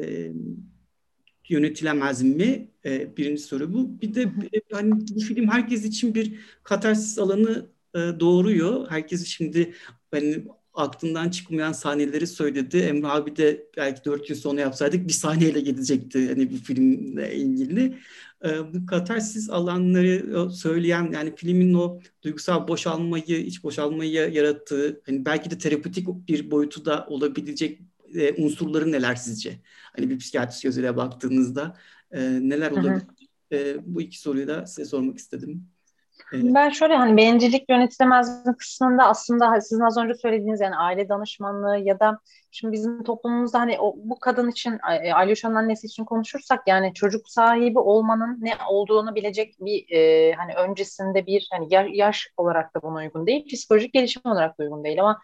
yönetilemez mi? E, birinci soru bu. Bir de e, hani bu film herkes için bir katarsis alanı doğuruyor. Herkes şimdi hani aklından çıkmayan sahneleri söyledi. Emre abi de belki dört yıl sonra yapsaydık bir sahneyle gidecekti hani bir filmle ilgili. E, bu katarsis alanları söyleyen yani filmin o duygusal boşalmayı, iç boşalmayı yarattığı hani belki de terapötik bir boyutu da olabilecek e, unsurları neler sizce? Hani bir psikiyatrist gözüyle baktığınızda e, neler olabilir? E, bu iki soruyu da size sormak istedim. Ben şöyle hani bencillik yönetilemez kısmında aslında sizin az önce söylediğiniz yani aile danışmanlığı ya da şimdi bizim toplumumuzda hani o, bu kadın için e, Alyosha'nın annesi için konuşursak yani çocuk sahibi olmanın ne olduğunu bilecek bir e, hani öncesinde bir hani yaş olarak da buna uygun değil psikolojik gelişim olarak da uygun değil. Ama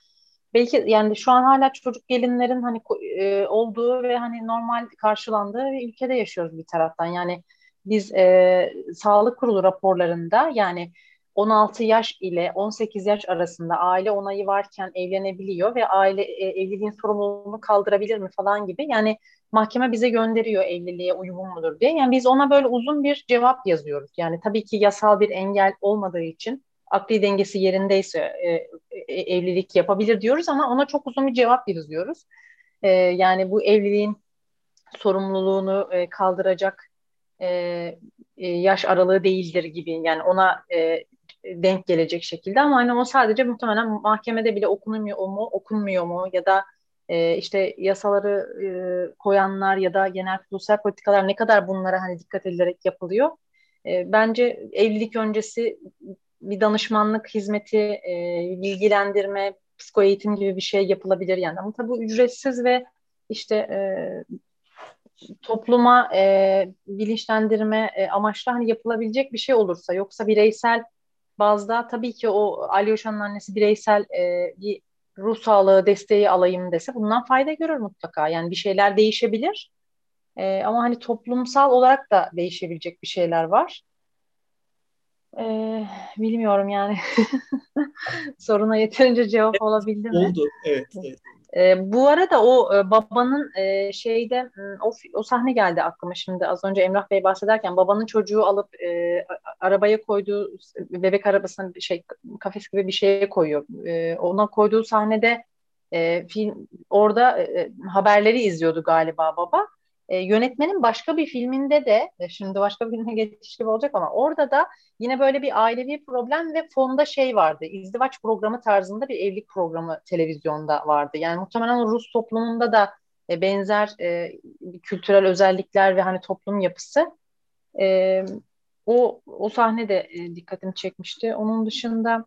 belki yani şu an hala çocuk gelinlerin hani e, olduğu ve hani normal karşılandığı bir ülkede yaşıyoruz bir taraftan. Yani biz e, sağlık kurulu raporlarında yani 16 yaş ile 18 yaş arasında aile onayı varken evlenebiliyor ve aile e, evliliğin sorumluluğunu kaldırabilir mi falan gibi yani mahkeme bize gönderiyor evliliğe uygun mudur diye. Yani biz ona böyle uzun bir cevap yazıyoruz. Yani tabii ki yasal bir engel olmadığı için akli dengesi yerindeyse e, e, evlilik yapabilir diyoruz ama ona çok uzun bir cevap yazıyoruz. E, yani bu evliliğin sorumluluğunu e, kaldıracak e, e, yaş aralığı değildir gibi yani ona e, denk gelecek şekilde ama hani o sadece muhtemelen mahkemede bile okunmuyor mu okunmuyor mu ya da e, işte yasaları e, koyanlar ya da genel sosyal politikalar ne kadar bunlara hani dikkat edilerek yapılıyor. E, bence evlilik öncesi bir danışmanlık hizmeti, e, bilgilendirme, psiko eğitim gibi bir şey yapılabilir yani. Ama tabii ücretsiz ve işte e, topluma e, bilinçlendirme e, amaçlı hani yapılabilecek bir şey olursa yoksa bireysel bazda tabii ki o Alyosha'nın annesi bireysel e, bir ruh sağlığı desteği alayım dese bundan fayda görür mutlaka. Yani bir şeyler değişebilir. E, ama hani toplumsal olarak da değişebilecek bir şeyler var. E, bilmiyorum yani. Soruna yeterince cevap olabildi mi? Oldu, evet. evet. E, bu arada o e, babanın e, şeyde o, o sahne geldi aklıma şimdi az önce Emrah Bey bahsederken babanın çocuğu alıp e, arabaya koyduğu bebek arabasına şey kafes gibi bir şeye koyuyor. E, ona koyduğu sahnede e, film orada e, haberleri izliyordu galiba baba. E, yönetmenin başka bir filminde de e, şimdi başka bir filme geçiş gibi olacak ama orada da yine böyle bir ailevi problem ve fonda şey vardı. İzdivaç programı tarzında bir evlilik programı televizyonda vardı. Yani muhtemelen Rus toplumunda da e, benzer e, kültürel özellikler ve hani toplum yapısı e, o o sahne de e, dikkatimi çekmişti. Onun dışında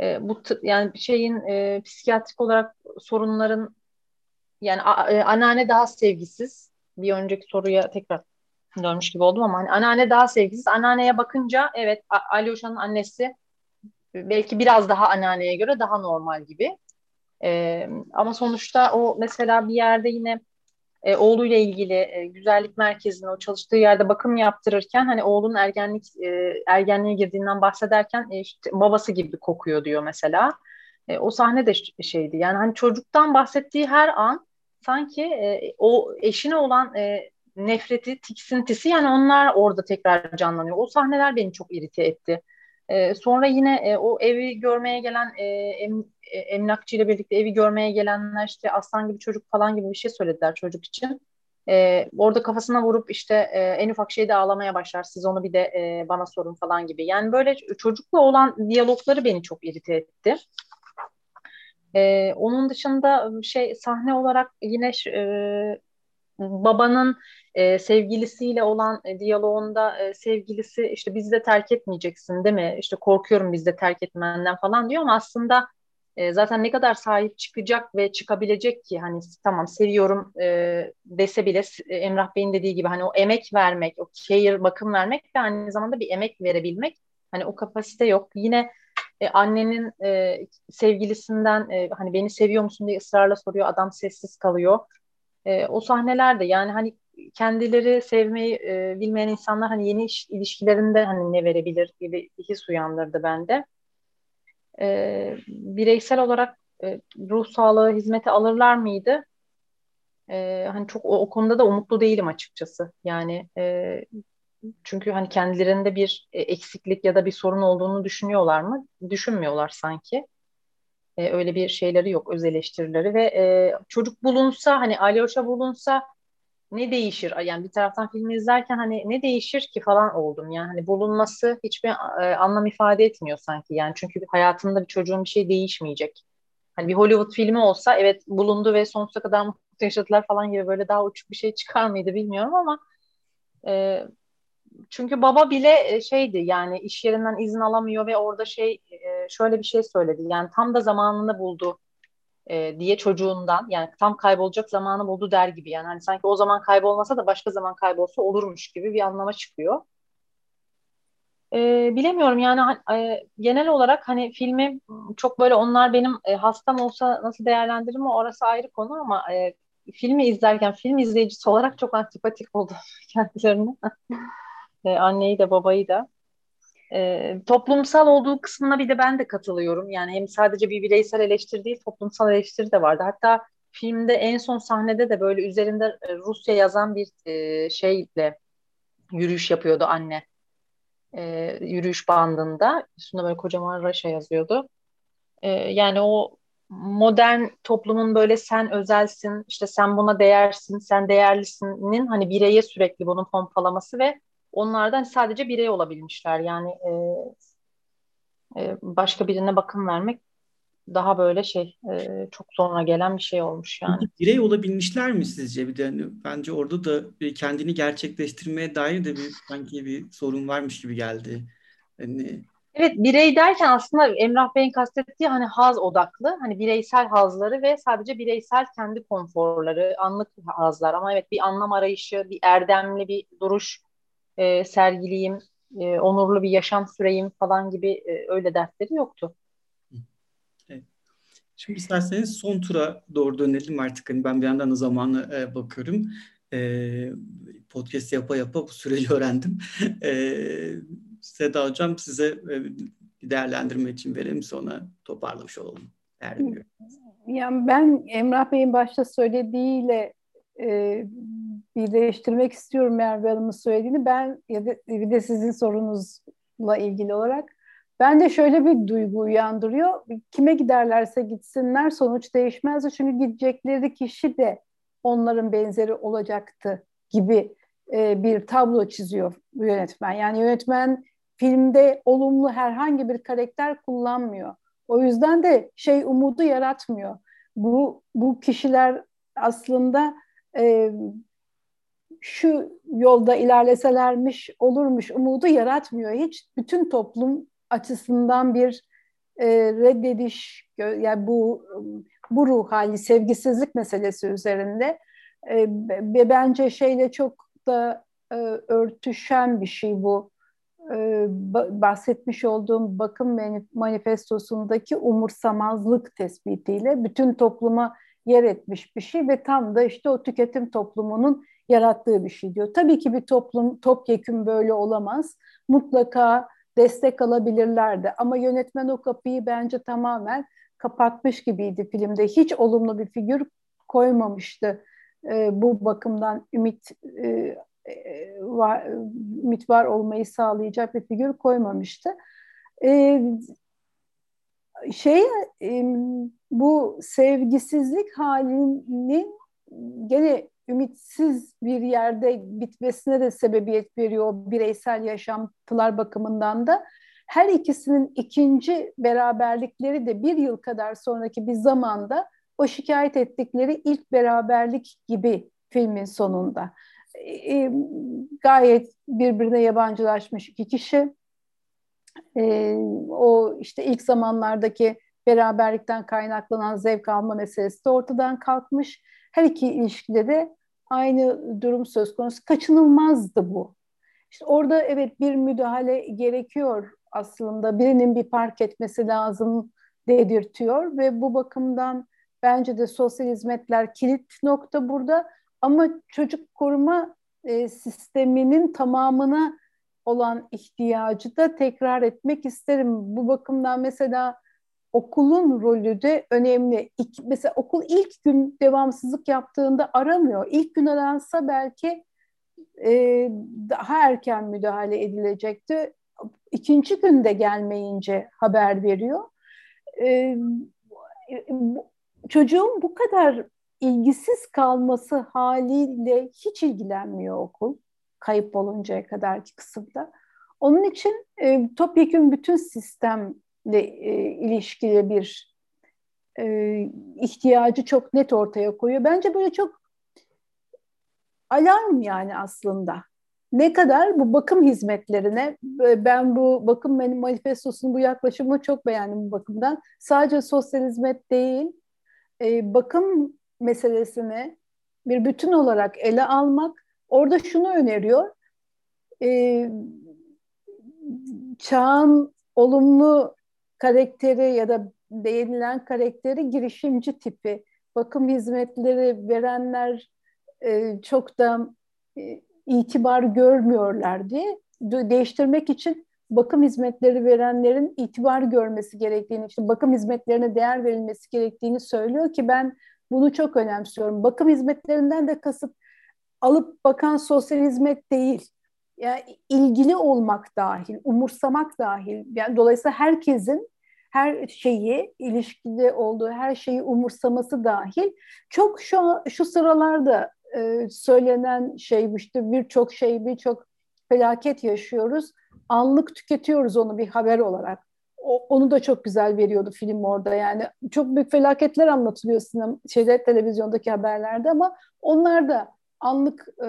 e, bu yani şeyin e, psikiyatrik olarak sorunların yani a, e, anneanne daha sevgisiz bir önceki soruya tekrar dönmüş gibi oldum ama hani anneanne daha sevgisiz. Anneanneye bakınca evet Alyosha'nın annesi belki biraz daha anneanneye göre daha normal gibi. Ee, ama sonuçta o mesela bir yerde yine e, oğluyla ilgili e, güzellik merkezine o çalıştığı yerde bakım yaptırırken hani oğlunun ergenlik e, ergenliğe girdiğinden bahsederken e, işte babası gibi kokuyor diyor mesela. E, o sahne de şeydi. Yani hani çocuktan bahsettiği her an sanki e, o eşine olan e, nefreti, tiksintisi yani onlar orada tekrar canlanıyor. O sahneler beni çok irite etti. E, sonra yine e, o evi görmeye gelen e, em, e, emlakçı ile birlikte evi görmeye gelenler işte aslan gibi çocuk falan gibi bir şey söylediler çocuk için. E, orada kafasına vurup işte e, en ufak şeyde ağlamaya başlar. Siz onu bir de e, bana sorun falan gibi. Yani böyle çocukla olan diyalogları beni çok irite etti. E, onun dışında şey sahne olarak yine e, babanın e, sevgilisiyle olan e, diyaloğunda e, sevgilisi işte bizi de terk etmeyeceksin değil mi? İşte korkuyorum bizi de terk etmenden falan diyor ama aslında e, zaten ne kadar sahip çıkacak ve çıkabilecek ki hani tamam seviyorum e, dese bile e, Emrah Bey'in dediği gibi hani o emek vermek, o care bakım vermek ve aynı zamanda bir emek verebilmek hani o kapasite yok. Yine e, annenin e, sevgilisinden e, hani beni seviyor musun diye ısrarla soruyor. Adam sessiz kalıyor. E, o sahnelerde yani hani kendileri sevmeyi e, bilmeyen insanlar hani yeni iş, ilişkilerinde hani ne verebilir gibi his uyandırdı bende. E, bireysel olarak e, ruh sağlığı hizmeti alırlar mıydı? E, hani çok o, o konuda da umutlu değilim açıkçası. Yani e, çünkü hani kendilerinde bir e, eksiklik ya da bir sorun olduğunu düşünüyorlar mı? Düşünmüyorlar sanki. E, öyle bir şeyleri yok, öz eleştirileri ve e, çocuk bulunsa hani Alyosha bulunsa ne değişir? Yani bir taraftan filmi izlerken hani ne değişir ki falan oldum. Yani hani bulunması hiçbir e, anlam ifade etmiyor sanki. Yani çünkü hayatında bir çocuğun bir şey değişmeyecek. Hani bir Hollywood filmi olsa evet bulundu ve sonsuza kadar mutlu yaşadılar falan gibi böyle daha uçuk bir şey çıkar mıydı bilmiyorum ama e, çünkü baba bile e, şeydi yani iş yerinden izin alamıyor ve orada şey e, şöyle bir şey söyledi. Yani tam da zamanını buldu e, diye çocuğundan yani tam kaybolacak zamanı buldu der gibi yani hani sanki o zaman kaybolmasa da başka zaman kaybolsa olurmuş gibi bir anlama çıkıyor. Bilemiyorum yani genel olarak hani filmi çok böyle onlar benim hastam olsa nasıl değerlendiririm orası ayrı konu ama e, filmi izlerken film izleyicisi olarak çok antipatik oldum kendilerine. E, anneyi de babayı da. E, toplumsal olduğu kısmına bir de ben de katılıyorum. Yani hem sadece bir bireysel eleştiri değil toplumsal eleştiri de vardı. Hatta filmde en son sahnede de böyle üzerinde e, Rusya yazan bir e, şeyle yürüyüş yapıyordu anne. E, yürüyüş bandında. Üstünde böyle kocaman Raşa yazıyordu. E, yani o modern toplumun böyle sen özelsin, işte sen buna değersin, sen değerlisinin hani bireye sürekli bunun pompalaması ve onlardan sadece birey olabilmişler. Yani e, e, başka birine bakım vermek daha böyle şey e, çok sonra gelen bir şey olmuş yani. Birey olabilmişler mi sizce? Bir de hani bence orada da kendini gerçekleştirmeye dair de bir sanki bir sorun varmış gibi geldi. Hani Evet birey derken aslında Emrah Bey'in kastettiği hani haz odaklı hani bireysel hazları ve sadece bireysel kendi konforları anlık hazlar ama evet bir anlam arayışı bir erdemli bir duruş e, sergileyim e, onurlu bir yaşam süreyim falan gibi e, öyle dertleri yoktu. Şimdi isterseniz son tura doğru dönelim artık. Hani ben bir yandan da zamanı e, bakıyorum. E, podcast yapa yapa bu süreci öğrendim. E, Seda Hocam size e, bir değerlendirme için verelim sonra toparlamış olalım. Yani ben Emrah Bey'in başta söylediğiyle e, birleştirmek istiyorum Merve Hanım'ın söylediğini. Ben ya da bir de sizin sorunuzla ilgili olarak ben de şöyle bir duygu uyandırıyor. Kime giderlerse gitsinler sonuç değişmez. Çünkü gidecekleri kişi de onların benzeri olacaktı gibi e, bir tablo çiziyor yönetmen. Yani yönetmen filmde olumlu herhangi bir karakter kullanmıyor. O yüzden de şey umudu yaratmıyor. Bu bu kişiler aslında e, şu yolda ilerleselermiş olurmuş umudu yaratmıyor. Hiç bütün toplum açısından bir e, reddediş yani bu bu ruh hali sevgisizlik meselesi üzerinde e, bence şeyle çok da e, örtüşen bir şey bu e, bahsetmiş olduğum bakım manifestosundaki umursamazlık tespitiyle bütün topluma yer etmiş bir şey ve tam da işte o tüketim toplumunun yarattığı bir şey diyor. Tabii ki bir toplum topyekün böyle olamaz. Mutlaka destek alabilirlerdi ama yönetmen o kapıyı bence tamamen kapatmış gibiydi filmde. Hiç olumlu bir figür koymamıştı. E, bu bakımdan ümit e, e, var, ümit var olmayı sağlayacak bir figür koymamıştı. E, şey e, bu sevgisizlik halinin gene ümitsiz bir yerde bitmesine de sebebiyet veriyor bireysel yaşantılar bakımından da. Her ikisinin ikinci beraberlikleri de bir yıl kadar sonraki bir zamanda o şikayet ettikleri ilk beraberlik gibi filmin sonunda e, gayet birbirine yabancılaşmış iki kişi. E, o işte ilk zamanlardaki beraberlikten kaynaklanan zevk alma meselesi de ortadan kalkmış. Her iki ilişkide de aynı durum söz konusu. Kaçınılmazdı bu. İşte orada evet bir müdahale gerekiyor aslında. Birinin bir park etmesi lazım dedirtiyor ve bu bakımdan bence de sosyal hizmetler kilit nokta burada. Ama çocuk koruma e, sisteminin tamamına olan ihtiyacı da tekrar etmek isterim. Bu bakımdan mesela okulun rolü de önemli. İlk, mesela okul ilk gün devamsızlık yaptığında aramıyor. İlk gün aransa belki e, daha erken müdahale edilecekti. İkinci günde gelmeyince haber veriyor. E, çocuğun bu kadar ilgisiz kalması haliyle hiç ilgilenmiyor okul kayıp oluncaya kadarki kısımda. Onun için e, topyekun bütün sistemle e, ilişkili bir e, ihtiyacı çok net ortaya koyuyor. Bence böyle çok alarm yani aslında. ne kadar bu bakım hizmetlerine ben bu bakım manifestosunun bu yaklaşımını çok beğendim bu bakımdan. Sadece sosyal hizmet değil, e, bakım meselesini bir bütün olarak ele almak. Orada şunu öneriyor. E, çağın olumlu karakteri ya da değinilen karakteri girişimci tipi. Bakım hizmetleri verenler e, çok da e, itibar görmüyorlar diye değiştirmek için bakım hizmetleri verenlerin itibar görmesi gerektiğini, işte bakım hizmetlerine değer verilmesi gerektiğini söylüyor ki ben bunu çok önemsiyorum. Bakım hizmetlerinden de kasıt alıp bakan sosyal hizmet değil. Yani ilgili olmak dahil, umursamak dahil. Yani dolayısıyla herkesin her şeyi, ilişkide olduğu her şeyi umursaması dahil. Çok şu şu sıralarda e, söylenen şey işte birçok şey, birçok felaket yaşıyoruz. Anlık tüketiyoruz onu bir haber olarak. O, onu da çok güzel veriyordu film orada yani. Çok büyük felaketler anlatılıyor sinema, şeyde, televizyondaki haberlerde ama onlar da anlık e,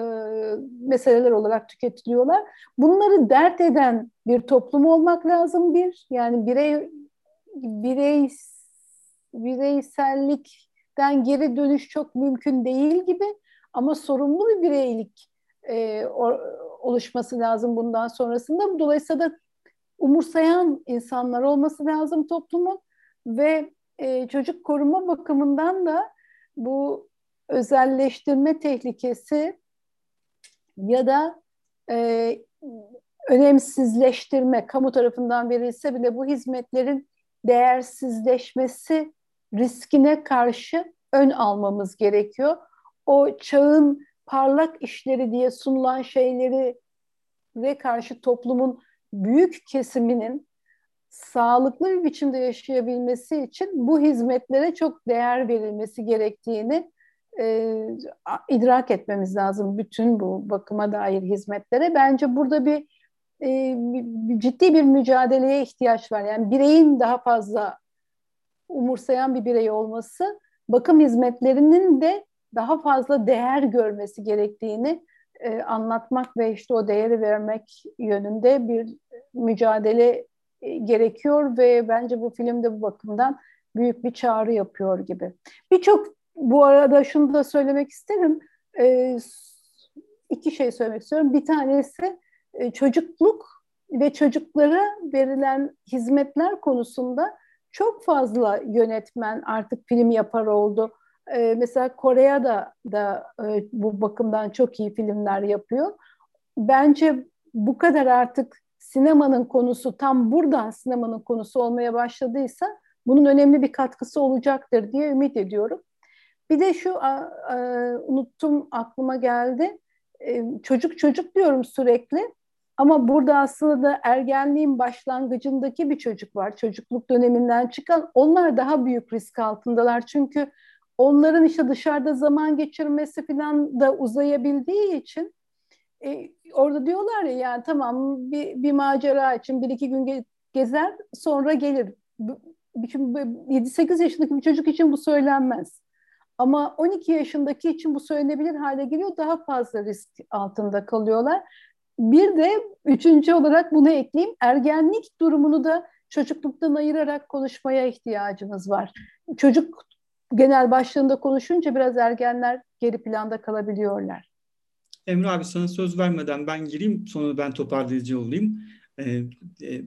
meseleler olarak tüketiliyorlar. Bunları dert eden bir toplum olmak lazım bir. Yani birey birey bireysellikten geri dönüş çok mümkün değil gibi ama sorumlu bir bireylik e, o, oluşması lazım bundan sonrasında. Dolayısıyla da umursayan insanlar olması lazım toplumun ve e, çocuk koruma bakımından da bu özelleştirme tehlikesi ya da e, önemsizleştirme kamu tarafından verilse bile bu hizmetlerin değersizleşmesi riskine karşı ön almamız gerekiyor. O çağın parlak işleri diye sunulan şeyleri ve karşı toplumun büyük kesiminin sağlıklı bir biçimde yaşayabilmesi için bu hizmetlere çok değer verilmesi gerektiğini e, idrak etmemiz lazım bütün bu bakıma dair hizmetlere. Bence burada bir, e, ciddi bir mücadeleye ihtiyaç var. Yani bireyin daha fazla umursayan bir birey olması, bakım hizmetlerinin de daha fazla değer görmesi gerektiğini e, anlatmak ve işte o değeri vermek yönünde bir mücadele e, gerekiyor ve bence bu filmde bu bakımdan büyük bir çağrı yapıyor gibi. Birçok bu arada şunu da söylemek isterim. E, iki şey söylemek istiyorum. Bir tanesi e, çocukluk ve çocuklara verilen hizmetler konusunda çok fazla yönetmen artık film yapar oldu. E, mesela Kore'ye da, da e, bu bakımdan çok iyi filmler yapıyor. Bence bu kadar artık sinemanın konusu tam buradan sinemanın konusu olmaya başladıysa bunun önemli bir katkısı olacaktır diye ümit ediyorum. Bir de şu unuttum aklıma geldi. Çocuk çocuk diyorum sürekli. Ama burada aslında da ergenliğin başlangıcındaki bir çocuk var. Çocukluk döneminden çıkan. Onlar daha büyük risk altındalar. Çünkü onların işte dışarıda zaman geçirmesi falan da uzayabildiği için e, orada diyorlar ya yani tamam bir, bir macera için bir iki gün ge- gezer sonra gelir. 7-8 yaşındaki bir çocuk için bu söylenmez. Ama 12 yaşındaki için bu söylenebilir hale geliyor. Daha fazla risk altında kalıyorlar. Bir de üçüncü olarak bunu ekleyeyim. Ergenlik durumunu da çocukluktan ayırarak konuşmaya ihtiyacımız var. Çocuk genel başlığında konuşunca biraz ergenler geri planda kalabiliyorlar. Emre abi sana söz vermeden ben gireyim sonra ben toparlayıcı olayım. Ee, e,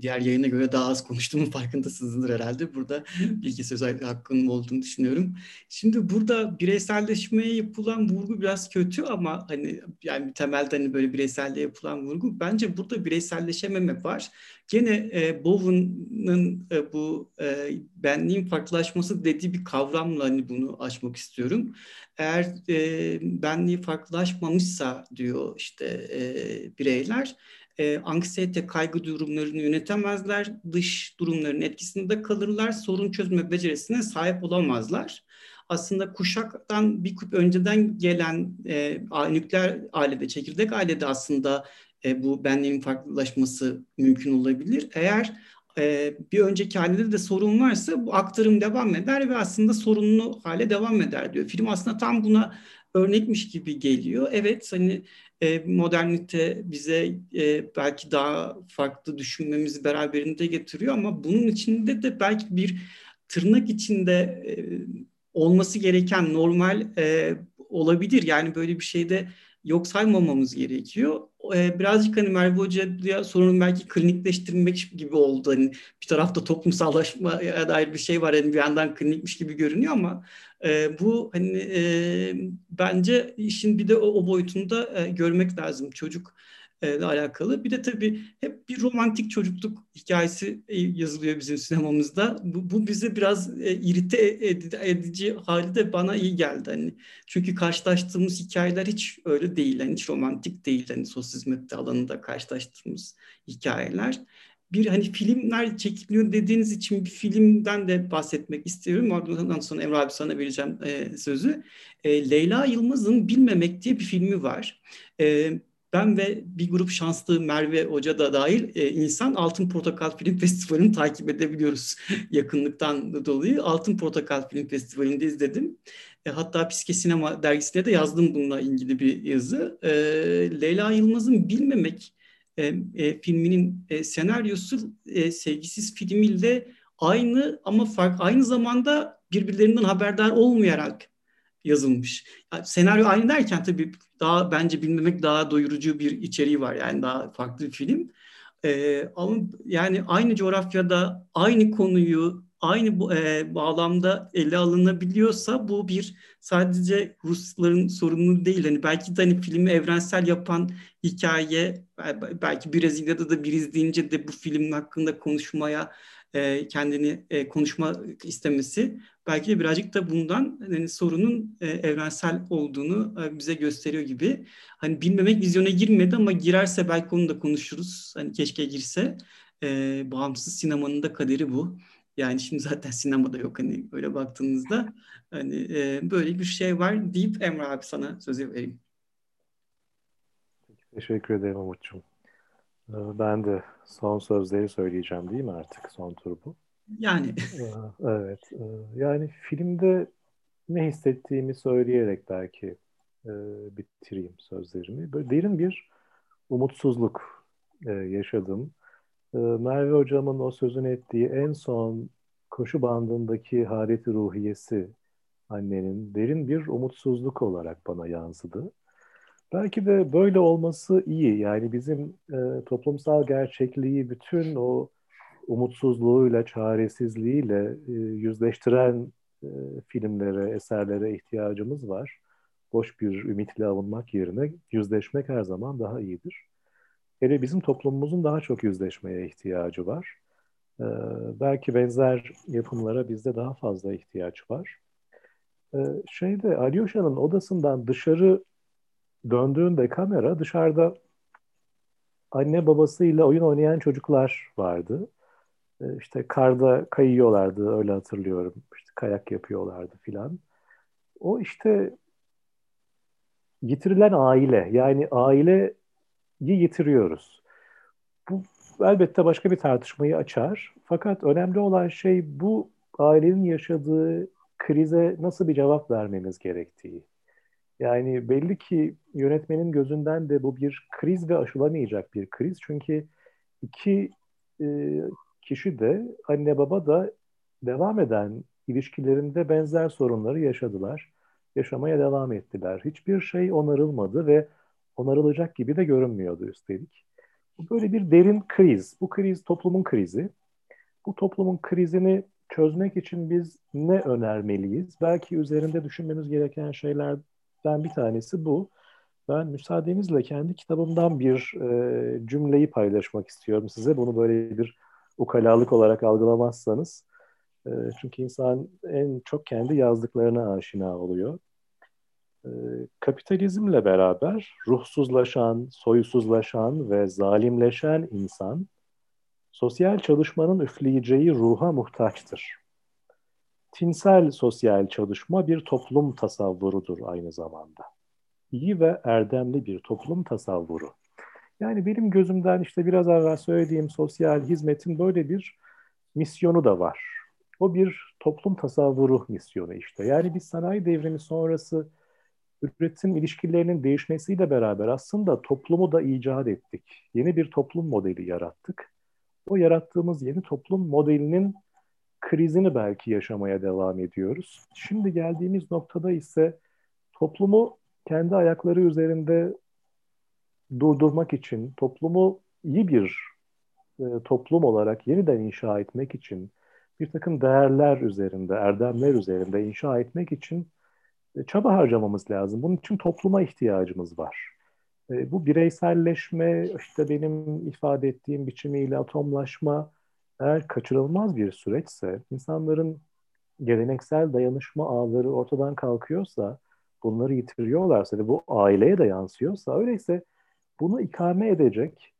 diğer yayına göre daha az konuştuğumun farkındasınızdır herhalde. Burada bilgi söz hakkının olduğunu düşünüyorum. Şimdi burada bireyselleşmeye yapılan vurgu biraz kötü ama hani yani temelde hani böyle bireyselliğe yapılan vurgu bence burada bireyselleşememek var. Gene e, Bowen'ın e, bu e, benliğin farklılaşması dediği bir kavramla hani bunu açmak istiyorum. Eğer e, benliği farklılaşmamışsa diyor işte e, bireyler e, anksiyete, kaygı durumlarını yönetemezler, dış durumların etkisinde kalırlar, sorun çözme becerisine sahip olamazlar. Aslında kuşaktan bir küp önceden gelen e, nükleer ailede, çekirdek ailede aslında e, bu benliğin farklılaşması mümkün olabilir. Eğer e, bir önceki halde de sorun varsa bu aktarım devam eder ve aslında sorunlu hale devam eder diyor. Film aslında tam buna örnekmiş gibi geliyor. Evet hani e, modernite bize e, belki daha farklı düşünmemizi beraberinde getiriyor ama bunun içinde de belki bir tırnak içinde e, olması gereken normal e, olabilir. Yani böyle bir şeyde yok saymamamız gerekiyor. E, birazcık hani Merve Hoca'ya sorunun belki klinikleştirmek gibi oldu. Hani bir tarafta toplumsallaşmaya dair bir şey var. Hani bir yandan klinikmiş gibi görünüyor ama e, bu hani e, bence işin bir de o, o boyutunda e, görmek lazım. Çocuk ile alakalı. Bir de tabii hep bir romantik çocukluk hikayesi e, yazılıyor bizim sinemamızda. Bu, bu bize biraz e, irite edici hali de bana iyi geldi. Hani çünkü karşılaştığımız hikayeler hiç öyle değil. Yani hiç romantik değil. Hani sosyal hizmet alanında karşılaştığımız hikayeler bir hani filmler çekiliyor dediğiniz için bir filmden de bahsetmek istiyorum. Ondan sonra Emre abi sana vereceğim e, sözü. E, Leyla Yılmaz'ın Bilmemek diye bir filmi var. E, ben ve bir grup şanslı Merve Hoca da dahil e, insan Altın Portakal Film Festivali'ni takip edebiliyoruz yakınlıktan dolayı. Altın Portakal Film Festivali'nde izledim. E, hatta Piske Sinema dergisine de yazdım bununla ilgili bir yazı. E, Leyla Yılmaz'ın Bilmemek e, e, filminin e, senaryosu e, Sevgisiz filmiyle aynı ama fark aynı zamanda birbirlerinden haberdar olmayarak yazılmış. Yani senaryo aynı derken tabii daha bence bilmemek daha doyurucu bir içeriği var. Yani daha farklı bir film. Ee, ama yani aynı coğrafyada aynı konuyu aynı bu, e, bağlamda ele alınabiliyorsa bu bir sadece Rusların sorunu değil. Hani belki de hani filmi evrensel yapan hikaye belki Brezilya'da da bir izleyince de bu filmin hakkında konuşmaya e, kendini e, konuşma istemesi belki de birazcık da bundan yani sorunun e, evrensel olduğunu e, bize gösteriyor gibi. Hani bilmemek vizyona girmedi ama girerse belki onu da konuşuruz. Hani keşke girse. E, bağımsız sinemanın da kaderi bu. Yani şimdi zaten sinemada yok hani öyle baktığınızda hani e, böyle bir şey var deyip Emre abi sana sözü vereyim. Teşekkür ederim Umut'cum. Ee, ben de son sözleri söyleyeceğim değil mi artık son tur bu? Yani. Ee, evet. E, yani filmde ne hissettiğimi söyleyerek belki e, bitireyim sözlerimi. Böyle derin bir umutsuzluk e, yaşadım. Merve hocamın o sözünü ettiği en son koşu bandındaki hareti ruhiyesi annenin derin bir umutsuzluk olarak bana yansıdı. Belki de böyle olması iyi. Yani bizim e, toplumsal gerçekliği bütün o umutsuzluğuyla, çaresizliğiyle e, yüzleştiren e, filmlere, eserlere ihtiyacımız var. Boş bir ümitle avunmak yerine yüzleşmek her zaman daha iyidir. Hele bizim toplumumuzun daha çok yüzleşmeye ihtiyacı var. E, belki benzer yapımlara bizde daha fazla ihtiyaç var. E, şeyde Alyosha'nın odasından dışarı döndüğünde kamera dışarıda anne babasıyla oyun oynayan çocuklar vardı. E, işte karda kayıyorlardı öyle hatırlıyorum. İşte kayak yapıyorlardı filan. O işte yitirilen aile yani aileyi yitiriyoruz. Bu elbette başka bir tartışmayı açar. Fakat önemli olan şey bu ailenin yaşadığı krize nasıl bir cevap vermemiz gerektiği. Yani belli ki yönetmenin gözünden de bu bir kriz ve aşılamayacak bir kriz. Çünkü iki e, kişi de anne baba da devam eden ilişkilerinde benzer sorunları yaşadılar. Yaşamaya devam ettiler. Hiçbir şey onarılmadı ve onarılacak gibi de görünmüyordu üstelik. Bu böyle bir derin kriz. Bu kriz toplumun krizi. Bu toplumun krizini çözmek için biz ne önermeliyiz? Belki üzerinde düşünmemiz gereken şeylerden bir tanesi bu. Ben müsaadenizle kendi kitabımdan bir e, cümleyi paylaşmak istiyorum size. Bunu böyle bir ukalalık olarak algılamazsanız. E, çünkü insan en çok kendi yazdıklarına aşina oluyor. E, kapitalizmle beraber ruhsuzlaşan, soysuzlaşan ve zalimleşen insan sosyal çalışmanın üfleyeceği ruha muhtaçtır. Tinsel sosyal çalışma bir toplum tasavvurudur aynı zamanda. İyi ve erdemli bir toplum tasavvuru. Yani benim gözümden işte biraz evvel söylediğim sosyal hizmetin böyle bir misyonu da var. O bir toplum tasavvuru misyonu işte. Yani biz sanayi devrimi sonrası üretim ilişkilerinin değişmesiyle beraber aslında toplumu da icat ettik. Yeni bir toplum modeli yarattık. O yarattığımız yeni toplum modelinin krizini belki yaşamaya devam ediyoruz. Şimdi geldiğimiz noktada ise toplumu kendi ayakları üzerinde durdurmak için, toplumu iyi bir e, toplum olarak yeniden inşa etmek için, bir takım değerler üzerinde, erdemler üzerinde inşa etmek için çaba harcamamız lazım. Bunun için topluma ihtiyacımız var. E, bu bireyselleşme, işte benim ifade ettiğim biçimiyle atomlaşma eğer kaçırılmaz bir süreçse, insanların geleneksel dayanışma ağları ortadan kalkıyorsa, bunları yitiriyorlarsa ve bu aileye de yansıyorsa, öyleyse bunu ikame edecek,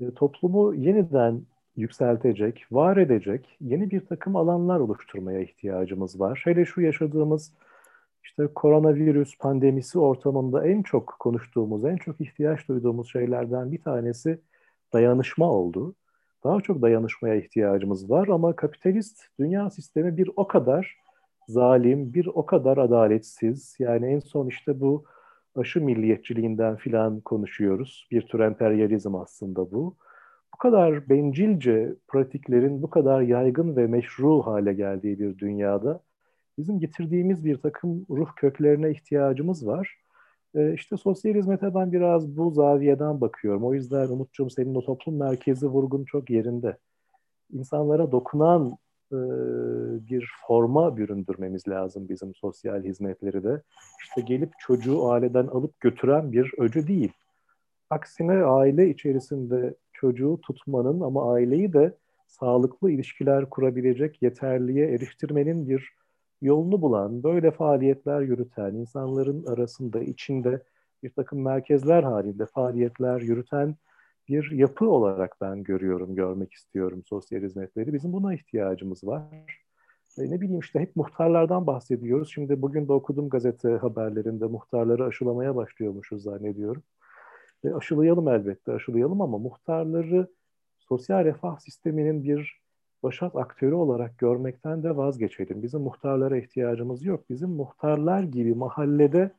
e, toplumu yeniden yükseltecek, var edecek yeni bir takım alanlar oluşturmaya ihtiyacımız var. Hele şu yaşadığımız işte koronavirüs pandemisi ortamında en çok konuştuğumuz, en çok ihtiyaç duyduğumuz şeylerden bir tanesi dayanışma oldu. Daha çok dayanışmaya ihtiyacımız var ama kapitalist dünya sistemi bir o kadar zalim, bir o kadar adaletsiz. Yani en son işte bu aşı milliyetçiliğinden filan konuşuyoruz. Bir tür emperyalizm aslında bu. Bu kadar bencilce pratiklerin bu kadar yaygın ve meşru hale geldiği bir dünyada bizim getirdiğimiz bir takım ruh köklerine ihtiyacımız var. E, işte sosyal hizmete ben biraz bu zaviyeden bakıyorum. O yüzden Umut'cum senin o toplum merkezi vurgun çok yerinde. İnsanlara dokunan e, bir forma büründürmemiz lazım bizim sosyal hizmetleri de. İşte gelip çocuğu aileden alıp götüren bir öcü değil. Aksine aile içerisinde çocuğu tutmanın ama aileyi de sağlıklı ilişkiler kurabilecek yeterliğe eriştirmenin bir yolunu bulan, böyle faaliyetler yürüten, insanların arasında, içinde bir takım merkezler halinde faaliyetler yürüten bir yapı olarak ben görüyorum, görmek istiyorum sosyal hizmetleri. Bizim buna ihtiyacımız var. E, ne bileyim işte hep muhtarlardan bahsediyoruz. Şimdi bugün de okudum gazete haberlerinde muhtarları aşılamaya başlıyormuşuz zannediyorum. E, aşılayalım elbette, aşılayalım ama muhtarları sosyal refah sisteminin bir başat aktörü olarak görmekten de vazgeçelim. Bizim muhtarlara ihtiyacımız yok. Bizim muhtarlar gibi mahallede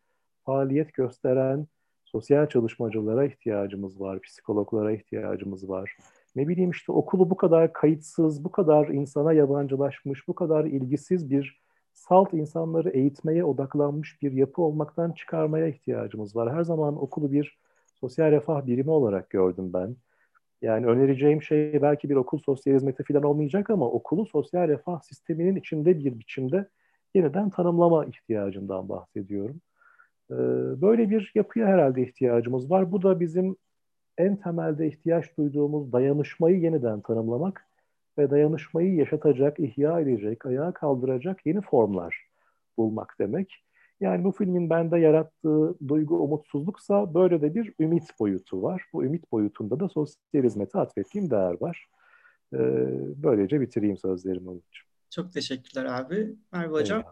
faaliyet gösteren sosyal çalışmacılara ihtiyacımız var, psikologlara ihtiyacımız var. Ne bileyim işte okulu bu kadar kayıtsız, bu kadar insana yabancılaşmış, bu kadar ilgisiz bir salt insanları eğitmeye odaklanmış bir yapı olmaktan çıkarmaya ihtiyacımız var. Her zaman okulu bir sosyal refah birimi olarak gördüm ben. Yani önereceğim şey belki bir okul sosyal hizmeti falan olmayacak ama okulu sosyal refah sisteminin içinde bir biçimde yeniden tanımlama ihtiyacından bahsediyorum. Ee, böyle bir yapıya herhalde ihtiyacımız var. Bu da bizim en temelde ihtiyaç duyduğumuz dayanışmayı yeniden tanımlamak ve dayanışmayı yaşatacak, ihya edecek, ayağa kaldıracak yeni formlar bulmak demek. Yani bu filmin bende yarattığı duygu umutsuzluksa böyle de bir ümit boyutu var. Bu ümit boyutunda da sosyal hizmete atfettiğim değer var. Ee, böylece bitireyim sözlerimi Umut'cum. Çok teşekkürler abi. Merhaba hocam.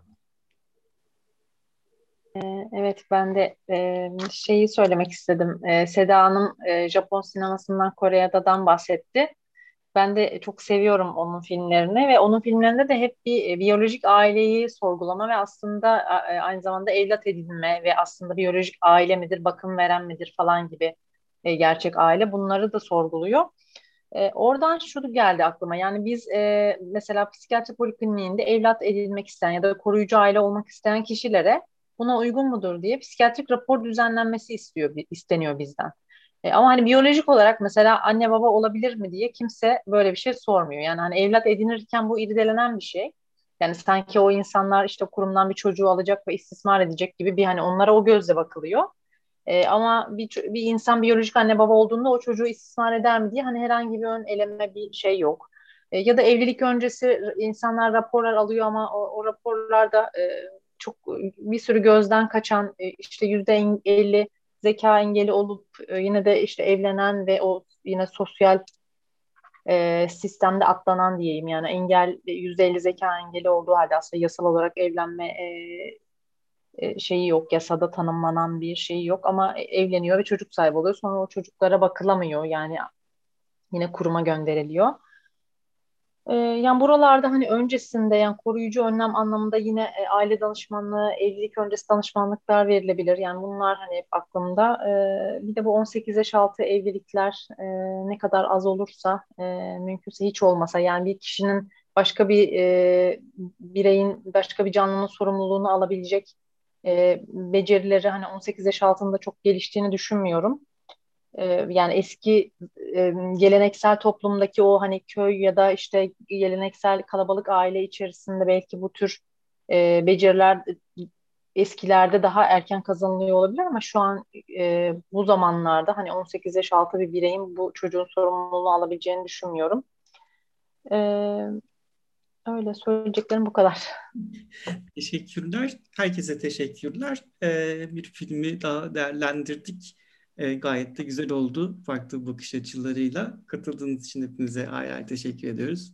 Ee, evet ben de e, şeyi söylemek istedim. E, Seda Hanım e, Japon sinemasından Kore'den bahsetti. Ben de çok seviyorum onun filmlerini ve onun filmlerinde de hep bir e, biyolojik aileyi sorgulama ve aslında e, aynı zamanda evlat edinme ve aslında biyolojik aile midir, bakım veren midir falan gibi e, gerçek aile bunları da sorguluyor. Oradan şu geldi aklıma yani biz mesela psikiyatri polikliniğinde evlat edinmek isteyen ya da koruyucu aile olmak isteyen kişilere buna uygun mudur diye psikiyatrik rapor düzenlenmesi istiyor isteniyor bizden. E, ama hani biyolojik olarak mesela anne baba olabilir mi diye kimse böyle bir şey sormuyor. Yani hani evlat edinirken bu irdelenen bir şey. Yani sanki o insanlar işte kurumdan bir çocuğu alacak ve istismar edecek gibi bir hani onlara o gözle bakılıyor. E, ama bir, bir insan biyolojik anne baba olduğunda o çocuğu istismar eder mi diye hani herhangi bir ön eleme bir şey yok. E, ya da evlilik öncesi insanlar raporlar alıyor ama o, o raporlarda e, çok bir sürü gözden kaçan e, işte yüzde elli zeka engeli olup e, yine de işte evlenen ve o yine sosyal e, sistemde atlanan diyeyim. Yani engel %50 zeka engeli olduğu halde aslında yasal olarak evlenme e, e, şeyi yok yasada tanımlanan bir şey yok. Ama evleniyor ve çocuk sahibi oluyor. Sonra o çocuklara bakılamıyor. Yani yine kuruma gönderiliyor. Ee, yani buralarda hani öncesinde yani koruyucu önlem anlamında yine e, aile danışmanlığı, evlilik öncesi danışmanlıklar verilebilir. Yani bunlar hani hep aklımda. Ee, bir de bu 18 yaş altı evlilikler e, ne kadar az olursa e, mümkünse hiç olmasa yani bir kişinin başka bir e, bireyin başka bir canlının sorumluluğunu alabilecek e, becerileri hani 18 yaş altında çok geliştiğini düşünmüyorum. E, yani eski e, geleneksel toplumdaki o hani köy ya da işte geleneksel kalabalık aile içerisinde belki bu tür e, beceriler eskilerde daha erken kazanılıyor olabilir ama şu an e, bu zamanlarda hani 18 yaş altı bir bireyin bu çocuğun sorumluluğunu alabileceğini düşünmüyorum. E, öyle söyleyeceklerim bu kadar. Teşekkürler. Herkese teşekkürler. Ee, bir filmi daha değerlendirdik. E, gayet de güzel oldu farklı bakış açılarıyla. Katıldığınız için hepinize ayrı ayrı teşekkür ediyoruz.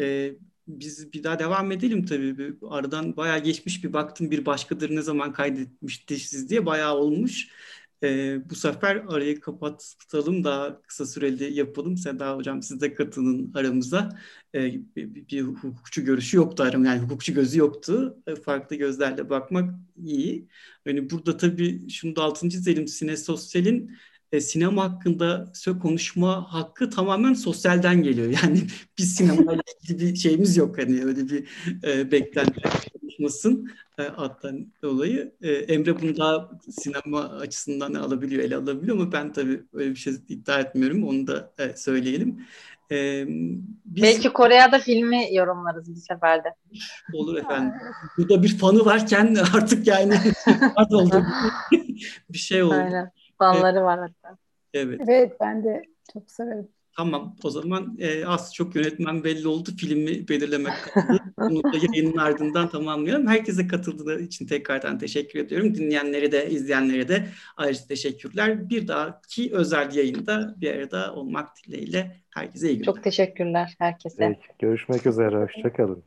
E, biz bir daha devam edelim tabii. Aradan bayağı geçmiş bir baktım bir başkadır ne zaman kaydetmişti siz diye bayağı olmuş. E, bu sefer arayı kapatalım daha kısa süreli yapalım. Seda Hocam siz de katılın aramıza. E, bir, bir hukukçu görüşü yoktu aram yani hukukçu gözü yoktu. E, farklı gözlerle bakmak iyi. Yani burada tabii şunu da altını çizelim. Sine Sosyal'in e, sinema hakkında konuşma hakkı tamamen sosyalden geliyor. Yani biz sinema ilgili bir şeyimiz yok hani öyle bir e, beklenti konuşmasın e, alttan dolayı. E, Emre bunu daha sinema açısından alabiliyor, ele alabiliyor ama ben tabii öyle bir şey iddia etmiyorum. Onu da e, söyleyelim. Ee, biz... Belki Kore'de filmi yorumlarız bir seferde. Olur efendim. Burada bir fanı varken artık yani oldu bir şey oldu. Aynen. Fanları evet. var hatta. Evet. Evet ben de çok severim. Tamam o zaman e, az çok yönetmen belli oldu. Filmi belirlemek kaldı. Bunu da yayının ardından tamamlayalım. Herkese katıldığı için tekrardan teşekkür ediyorum. Dinleyenlere de izleyenlere de ayrıca teşekkürler. Bir dahaki özel yayında bir arada olmak dileğiyle herkese iyi günler. Çok teşekkürler herkese. Peki, görüşmek üzere. Hoşçakalın.